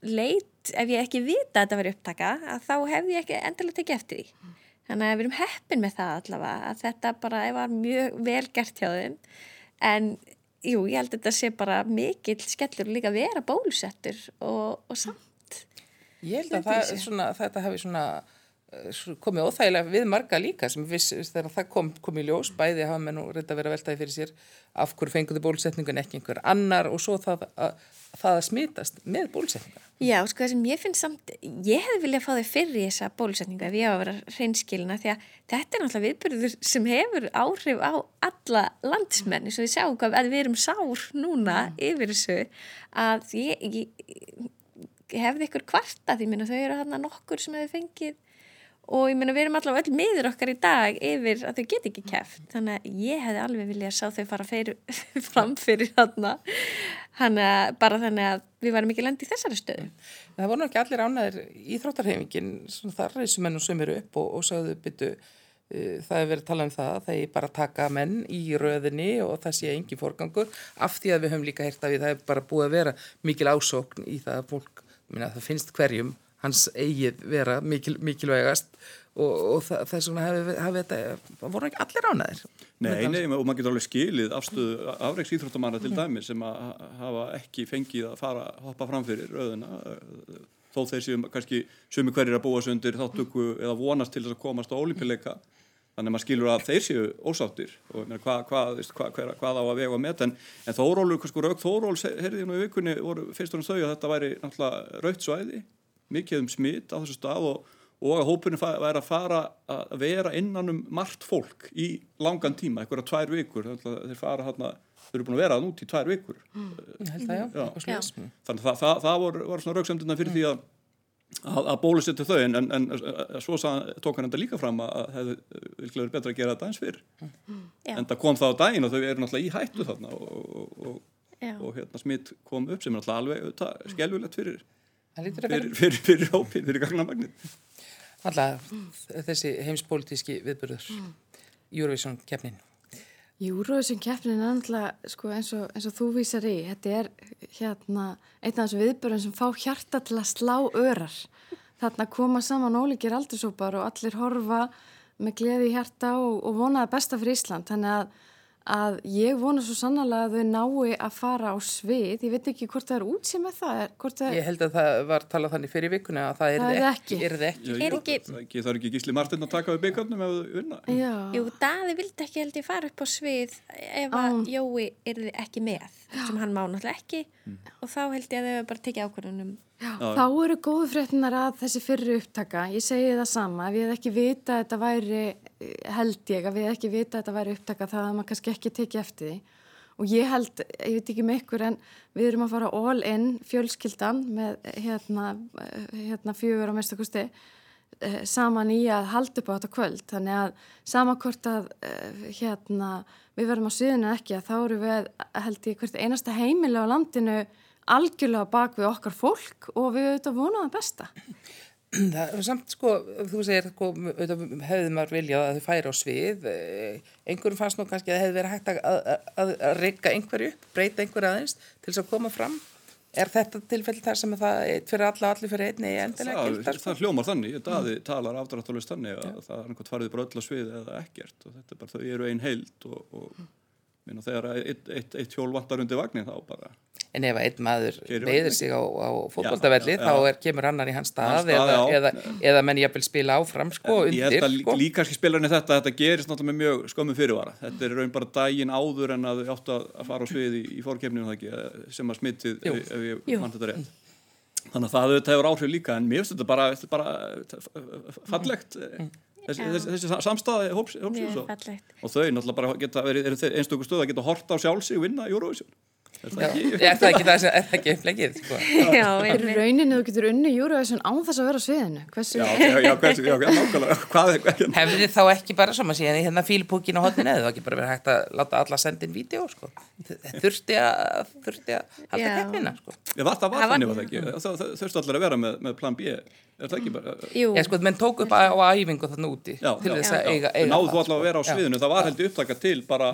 leit, ef ég ekki vita að þetta veri upptaka, að þá hefði ég ekki endilega tekið eftir því. Þannig að við erum heppin með það allavega, að þetta bara var mjög vel gert hjá þeim. En jú, ég held að þetta sé bara mikill skellur líka að vera bólusettur og, og samt. Ég held að það, svona, þetta hafi svona eh, komið óþægilega við marga líka sem viss, þegar það kom, kom í ljós bæði hafa menn og reynda verið að veltaði fyrir sér af hverju fenguðu bólusetningun ekki einhver annar og svo það að, það að smitast með bólusetninga. Já, sko það sem ég finn samt, ég hefði viljað fá þau fyrir í þessa bólusetningu ef ég á að vera hreinskilina því að þetta er náttúrulega viðbyrður sem hefur áhrif á alla landsmenn eins og við sjáum hvað að við erum sár núna yfir þessu að ég, ég, ég hefði ykkur kvarta því minna þau eru hann nokkur sem hefur fengið og ég meina við erum allavega öll miður okkar í dag yfir að þau get ekki kæft þannig að ég hefði alveg viljað sjá þau fara fyrir, fram fyrir þarna. Bara þannig að við varum ekki lendi í þessari stöðu. Það voru ekki allir ánæðir í þróttarhefingin þar reysum menn og sömur upp og, og sagðu byttu uh, það hefur verið talað um það að þeir bara taka menn í röðinni og það sé engin forgangur. Af því að við höfum líka heyrt að við það hefur bara búið að vera mikil ásókn í það að fólk, minna, það hans eigið vera mikil, mikilvægast og, og það, það er svona hafi, hafi þetta, voru ekki allir ánæðir Nei, nei, og maður getur alveg skilið afstöðu afreiks íþróttamanna til dæmi sem að hafa ekki fengið að fara hoppa fram fyrir rauðina þó þeir séu kannski sumi hverjir að búa sig undir þáttöku eða vonast til þess að komast á ólipileika þannig að maður skilur að þeir séu ósáttir og hvað hva, hva, hva, á að vega með en, en Þórólu, sko, Rauk Þóróls herðið nú í vikunni voru fyrstur um þau að þetta væri náttúrulega raukt svæði mikið um smitt á þessu stað og og að hópunni væri að fara að vera innan um margt fólk í langan tíma, eitthvað tvær vikur þeir fara hérna, þeir eru búin að vera það út í tvær vikur mm. það, já, já. þannig að það, það, það voru, voru svona rauksamdina fyrir mm. því að að, að bólusetja þau en, en, en svo sað, tók hann enda líka fram að það hefði vilja verið betra að gera þetta eins fyrir mm. en það kom það á daginn og þau eru náttúrulega í hættu þarna og, og, og, og hérna, smitt kom upp sem er náttúrulega alveg skelvilegt fyrir fyrir, fyrir, fyrir hópin, fyrir gagnamagnir Alltaf þessi heimspolítíski viðbörður Eurovision keppnin. Eurovision keppnin er alltaf sko, eins, og, eins og þú vísar í þetta er hérna einn af þessu viðbörðum sem fá hjarta til að slá örar. Þarna koma saman ólíkir aldursópar og allir horfa með gleði hjarta og, og vonaða besta fyrir Ísland. Þannig að að ég vona svo sannlega að þau nái að fara á svið, ég veit ekki hvort það er útsið með það, það Ég held að það var talað þannig fyrir vikuna að það er það ekki, ekki. Er ekki. Já, er ekki. Það er ekki gísli Martin að taka við byggarnum ef þau unna Jú, Daði vildi ekki held ég fara upp á svið ef að um. Jói er ekki með sem hann má náttúrulega ekki mm. og þá held ég að þau bara tekja ákvörðunum Já, Já. Þá eru góðu fréttinar að þessi fyrri upptaka, ég segi það sama, ef ég hef ekki vita að þetta væri, held ég, að við ekki vita að þetta væri upptaka það að maður kannski ekki tekið eftir því og ég held, ég veit ekki með ykkur en við erum að fara all in fjölskyldan með hérna, hérna fjögur á mestakusti eh, saman í að halda upp á þetta kvöld, þannig að samankort að eh, hérna við verðum á sviðinu ekki að þá eru við held ég hvert einasta heimilega á landinu algjörlega bak við okkar fólk og við auðvitað vonaðum besta. Það er samt sko, þú segir sko, hefði maður viljað að þau færi á svið, eh, einhverjum fannst nú kannski að það hefði verið hægt að, að, að, reyka einhverju, breyta einhverju aðeins til þess að koma fram. Er þetta tilfell þar sem það fyrir alla, allir fyrir einni endilega gildar? Það, það hljómar þannig, daði mm. talar afdráttalust þannig að Já. það er einhvern farið bara öll að svið eða ekkert og þetta er bara, þau eru einn heild og, og mm. Minna, þegar eitt, eitt, eitt hjól vantar undir vagnin þá bara en ef einn maður veiður sig á, á fótballtafelli þá er, kemur annar í hans stað, hans stað eða, eða, eða menn ég vil spila áfram sko, undir. Ég held að sko. líkarski spilarni þetta, þetta gerist náttúrulega með mjög skömmu fyrirvara. Þetta er raun bara daginn áður en að þau áttu að fara á svið í, í fórkefninu sem að smittið ef, ef ég mann þetta rétt. Þannig að það hefur áhrif líka en mér finnst þetta bara, bara fallegt. Mm. Þessi, þessi, þessi samstæði hópsins og, og þau náttúrulega bara geta verið einstaklega stöð að geta horta á sjálfsig og vinna í Eurovision Er það ekki, er það ekki, það er það ekki upplegið? Sko? Já, er rauninu þú getur unni Júruvæsson án þess að vera á sviðinu? Hversu? Já, já, já, hversu, já, nákvæmlega, hvað er hvernig? Hefði þá ekki bara, sem að sé, hérna fílpúkin og hodnin eða þú ekki bara verið hægt að láta alla sendin vídeo, sko? Þurfti að, þurfti að halda keppnina, sko? Já, það var þannig, var það ekki? Þurfti allir að vera með, með plan B er það ekki bara? Jú, Já, sko, menn tók upp á, æfingu þarna úti Já, til já, þess að já. eiga, eiga Náðu þú það, allavega að vera á Já. sviðinu, það var heldur upptaka til bara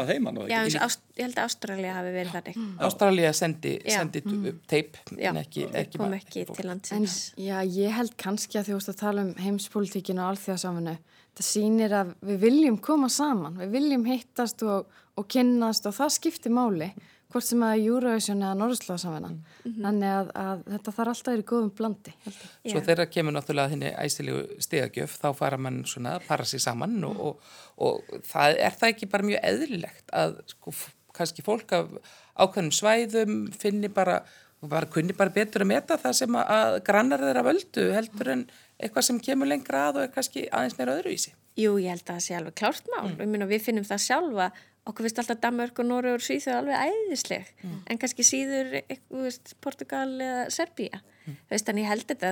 að heiman og já, ekki? Ást- ég held að Ástralja hafi verið þannig. Ástralía sendi, Já. sendi mm. teip en ekki, ekki, kom ma- ekki En landsins. já, ég held kannski að þú veist að tala um heimspolítikinu og alþjóðasaminu. Það sýnir að við viljum koma saman, við viljum hittast og, og kynnast og það skiptir máli, hvort sem að Eurovision eða Norðurslóðasamina. Þannig að, að þetta þarf alltaf að vera í góðum blandi. Svo Já. þeirra kemur náttúrulega þinni æstilegu stegagjöf, þá fara mann svona að para sig saman og, og, og það er það ekki bara mjög eðlilegt að sko, kannski fólk af ákveðnum svæðum finni bara, bara kunni bara betur að meta það sem að, að grannar þeirra völdu heldur en eitthvað sem kemur lengra að og er kannski aðeins meira öðruvísi. Jú, ég held að það sé alveg klárt mál. Mm. Myna, við finnum það sjálfa. Okkur finnst alltaf Danmörk og Nóri og Svíþjóð alveg æðisleg. En kannski síður veist, Portugal eða Serbía. Mm. Ég held þetta,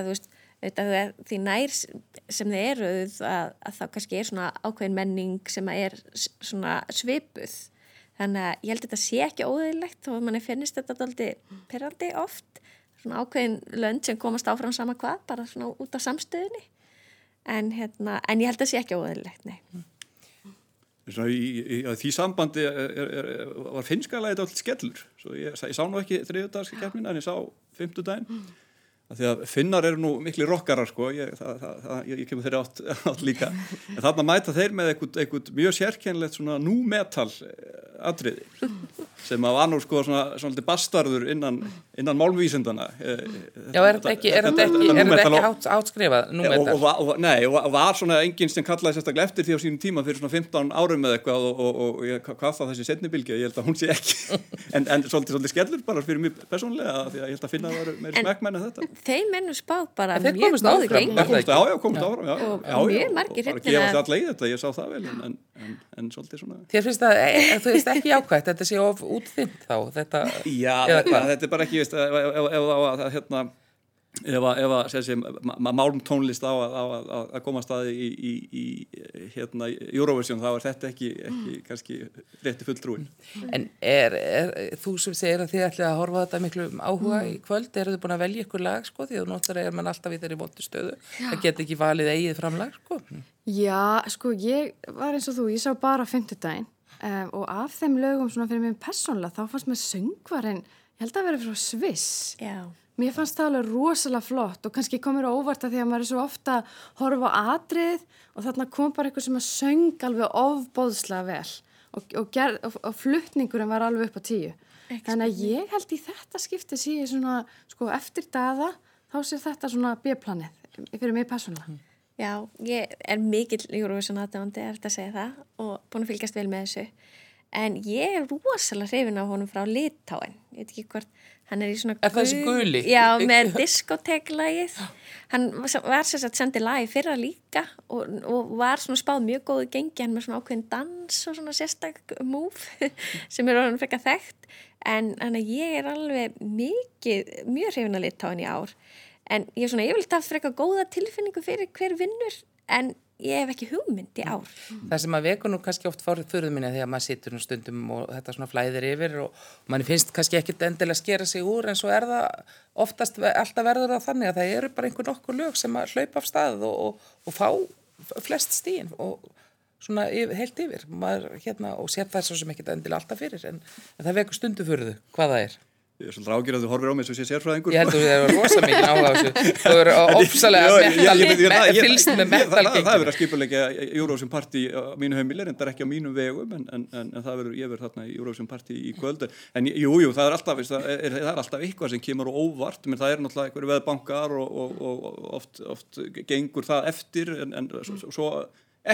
er, því nær sem þið eru að, að þá kannski er svona ákveðin menning sem að er svona svipuð. Þannig að ég held að þetta sé ekki óðilegt og manni finnist þetta daldi perandi oft. Svona ákveðin lönd sem komast áfram sama hvað, bara svona út af samstöðinni. En, hérna, en ég held að það sé ekki óðurlegt, nei. Svona, í, í, því sambandi er, er, er, var finnskalega þetta allt skellur svo ég, ég sá nú ekki þriðudagarski keppnina en ég sá fimmtudaginn að því að finnar eru nú miklu rockarar sko, ég, það, það, það, ég, ég kemur þeirri átt, átt líka. En þarna mæta þeir með eitthvað, eitthvað mjög sérkennlegt svona nú metal atriði sem að var nú sko svona, svona bastarður innan, innan málvísindana. Eh, Já, er þetta ekki, er þetta ekki, er þetta ekki átt, áttskrifað nú og, með og, og, og, nei, og var svona enginn sem kallaði sérstaklega eftir því á sínum tíma fyrir svona 15 árum eða eitthvað og, og, og ég, hvað þá þessi setnibilgi ég held að hún sé ekki en, en svolítið, svolítið skellur bara fyrir mig persónlega því að ég held að finna að það eru meiri Þeim ennum spáð bara mjög góðu áfram, gengi. var það já, já, komst áfram já, já, Og já, mjög já, margir og bara gefast af- alla í þetta, ég sá það vel en, en, en, en svolítið svona Þér finnst það, e, e, þú veist ekki ákvæmt, þetta sé of útþynt þá, þetta, Já, þetta, er bara ekki, veist, ef, ef, ef, hérna, ef, að- ef að þessi málum tónlist á að, á að, að- að koma að staði í, í, í hérna, Eurovision þá er þetta ekki, ekki kannski rétti fulltrúin. en er, er, þú sem segir að þið ætlið að horfa á þetta miklu áhuga í kvöld, eru þið búin að velja ykkur lag, sko, því að náttúrulega er mann alltaf í þeirri vondu stöðu, það get ekki valið eigið framlag, sko. Já, sko, ég var eins og þú, ég sá bara fimmtudaginn um, og af þeim lögum svona fyrir mig persónlega, þá fannst mér söngvarinn, ég held að vera frá Sviss. Já. Mér fannst það alveg rosalega flott og kannski komur á óvart að því að maður er svo ofta að horfa á atrið og þarna kom bara eitthvað sem að söng alveg ofbóðslega vel og, og, ger, og, og flutningurinn var alveg upp á tíu. Þannig að ég held í þetta skipti ég svona, sko, eftir daða, þá sé þetta svona B-planið fyrir mig persónulega. Já, ég er mikill Eurovision aðdándi, er þetta að segja það og búin að fylgjast vel með þessu. En ég er rosalega hrifin á honum frá Litáin. Ég veit ekki hvort, hann er í svona... Er gul- guli? Já, með diskoteklægið. Hann var sér að sendi lag í fyrra líka og, og var svona spáð mjög góðu gengi, hann með svona ákveðin dans og svona sérstak move sem er orðin frekar þekkt. En ég er alveg mikið, mjög hrifin að Litáin í ár. En ég er svona yfirleitt haft frekar góða tilfinningu fyrir hver vinnur en ég hef ekki hugmynd í ár. Það sem að veku nú kannski oft fórið fyrir minna þegar maður situr nú stundum og þetta svona flæðir yfir og manni finnst kannski ekkit endilega að skera sig úr en svo er það oftast alltaf verður það þannig að það eru bara einhver nokkur lög sem að hlaupa af stað og, og, og fá flest stíin og svona yfir, heilt yfir maður, hérna, og sér það svo sem ekkit endilega alltaf fyrir en, en það veku stundu fyrir þau hvað það er. Ég er svolítið ágjörð að þú horfir á mig svo sé sérfræðingur. Ég held að þú hefur rosa mikið áhuga á þessu þú eru ofsalega ég- fylgst með ég- það- er metal að skipulegja Eurovision Party á mínu heimili, en það er ekki á mínum vegum, en, en, en, það verður, ég verður þarna í Eurovision Party í kvöld. En jú, jú, það er alltaf, það er, það er alltaf eitthvað sem kemur á óvart, menn það er náttúrulega einhverju veðbankar og, og, og, og oft, oft gengur það eftir, en, en svo, svo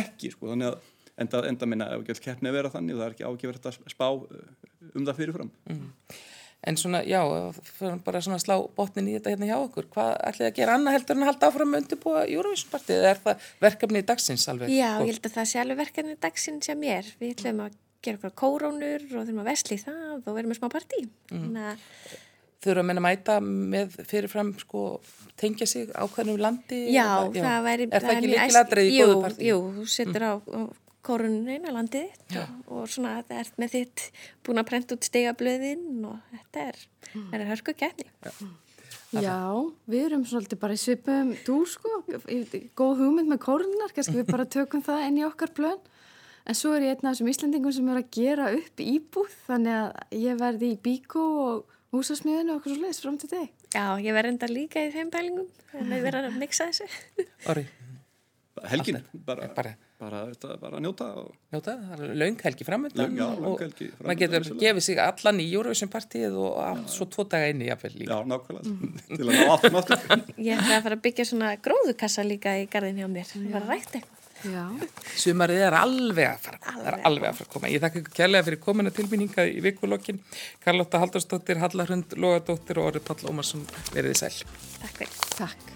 ekki, sko, þannig að enda, enda minna, keppni að vera þannig, það er ekki ágifrætt að spá uh, um það fyrirfram. En svona, já, bara svona slá botnin í þetta hérna hjá okkur. Hvað ætlið að gera annað heldur en að halda áfram að undirbúa Eurovision-partið? Eða er það verkefni í dagsins alveg? Já, ég held að það sé alveg verkefni dagsinn sem ég er. Við ætlum að gera okkur kórónur og þurfum að vesli það og vera með smá partí. Mm. Þurfa að mæta með fyrirfram, sko, tengja sig ákveðnum landi? Já, eða- það væri... Er það ekki mjög líkiladrið í góðu partí? Jú, setur á, landið og, og svona það ert með þitt búin að prenta út stegablöðin og þetta er, það er hörku kætni. Já, við erum svolítið bara í svipum dúr sko, góð hugmynd með kórnar, kannski við bara tökum það inn í okkar plön. En svo er ég einn af þessum Íslandingum sem er að gera upp íbúð, þannig að ég verði í bíkó og húsasmiðinu og okkur svo leiðis fram til þig. Já, ég verði enda líka í þeim pælingum þannig að vera að mixa þessu. Orri, helgin, bara, bara- bara, bara, njóta og njóta, er löng helgi framöndan já, og maður getur gefið sig allan í Eurovision partíið og átt svo tvo daga inni jafnvel líka. já, nákvæmlega, til að ná aftur. Ég ætla að fara að byggja svona gróðukassa líka í garðin hjá mér Það var rætt eitthvað Já, Sumarið er alveg að fara, það er alveg að fara að koma. Ég þakka ykkur kærlega fyrir komina tilbynninga í vikulokkin. Karlotta Haldarsdóttir, Halla Hrund, Lógadóttir og Orri Páll Ómarsson, verið þið sæl. Takk fyrir takk.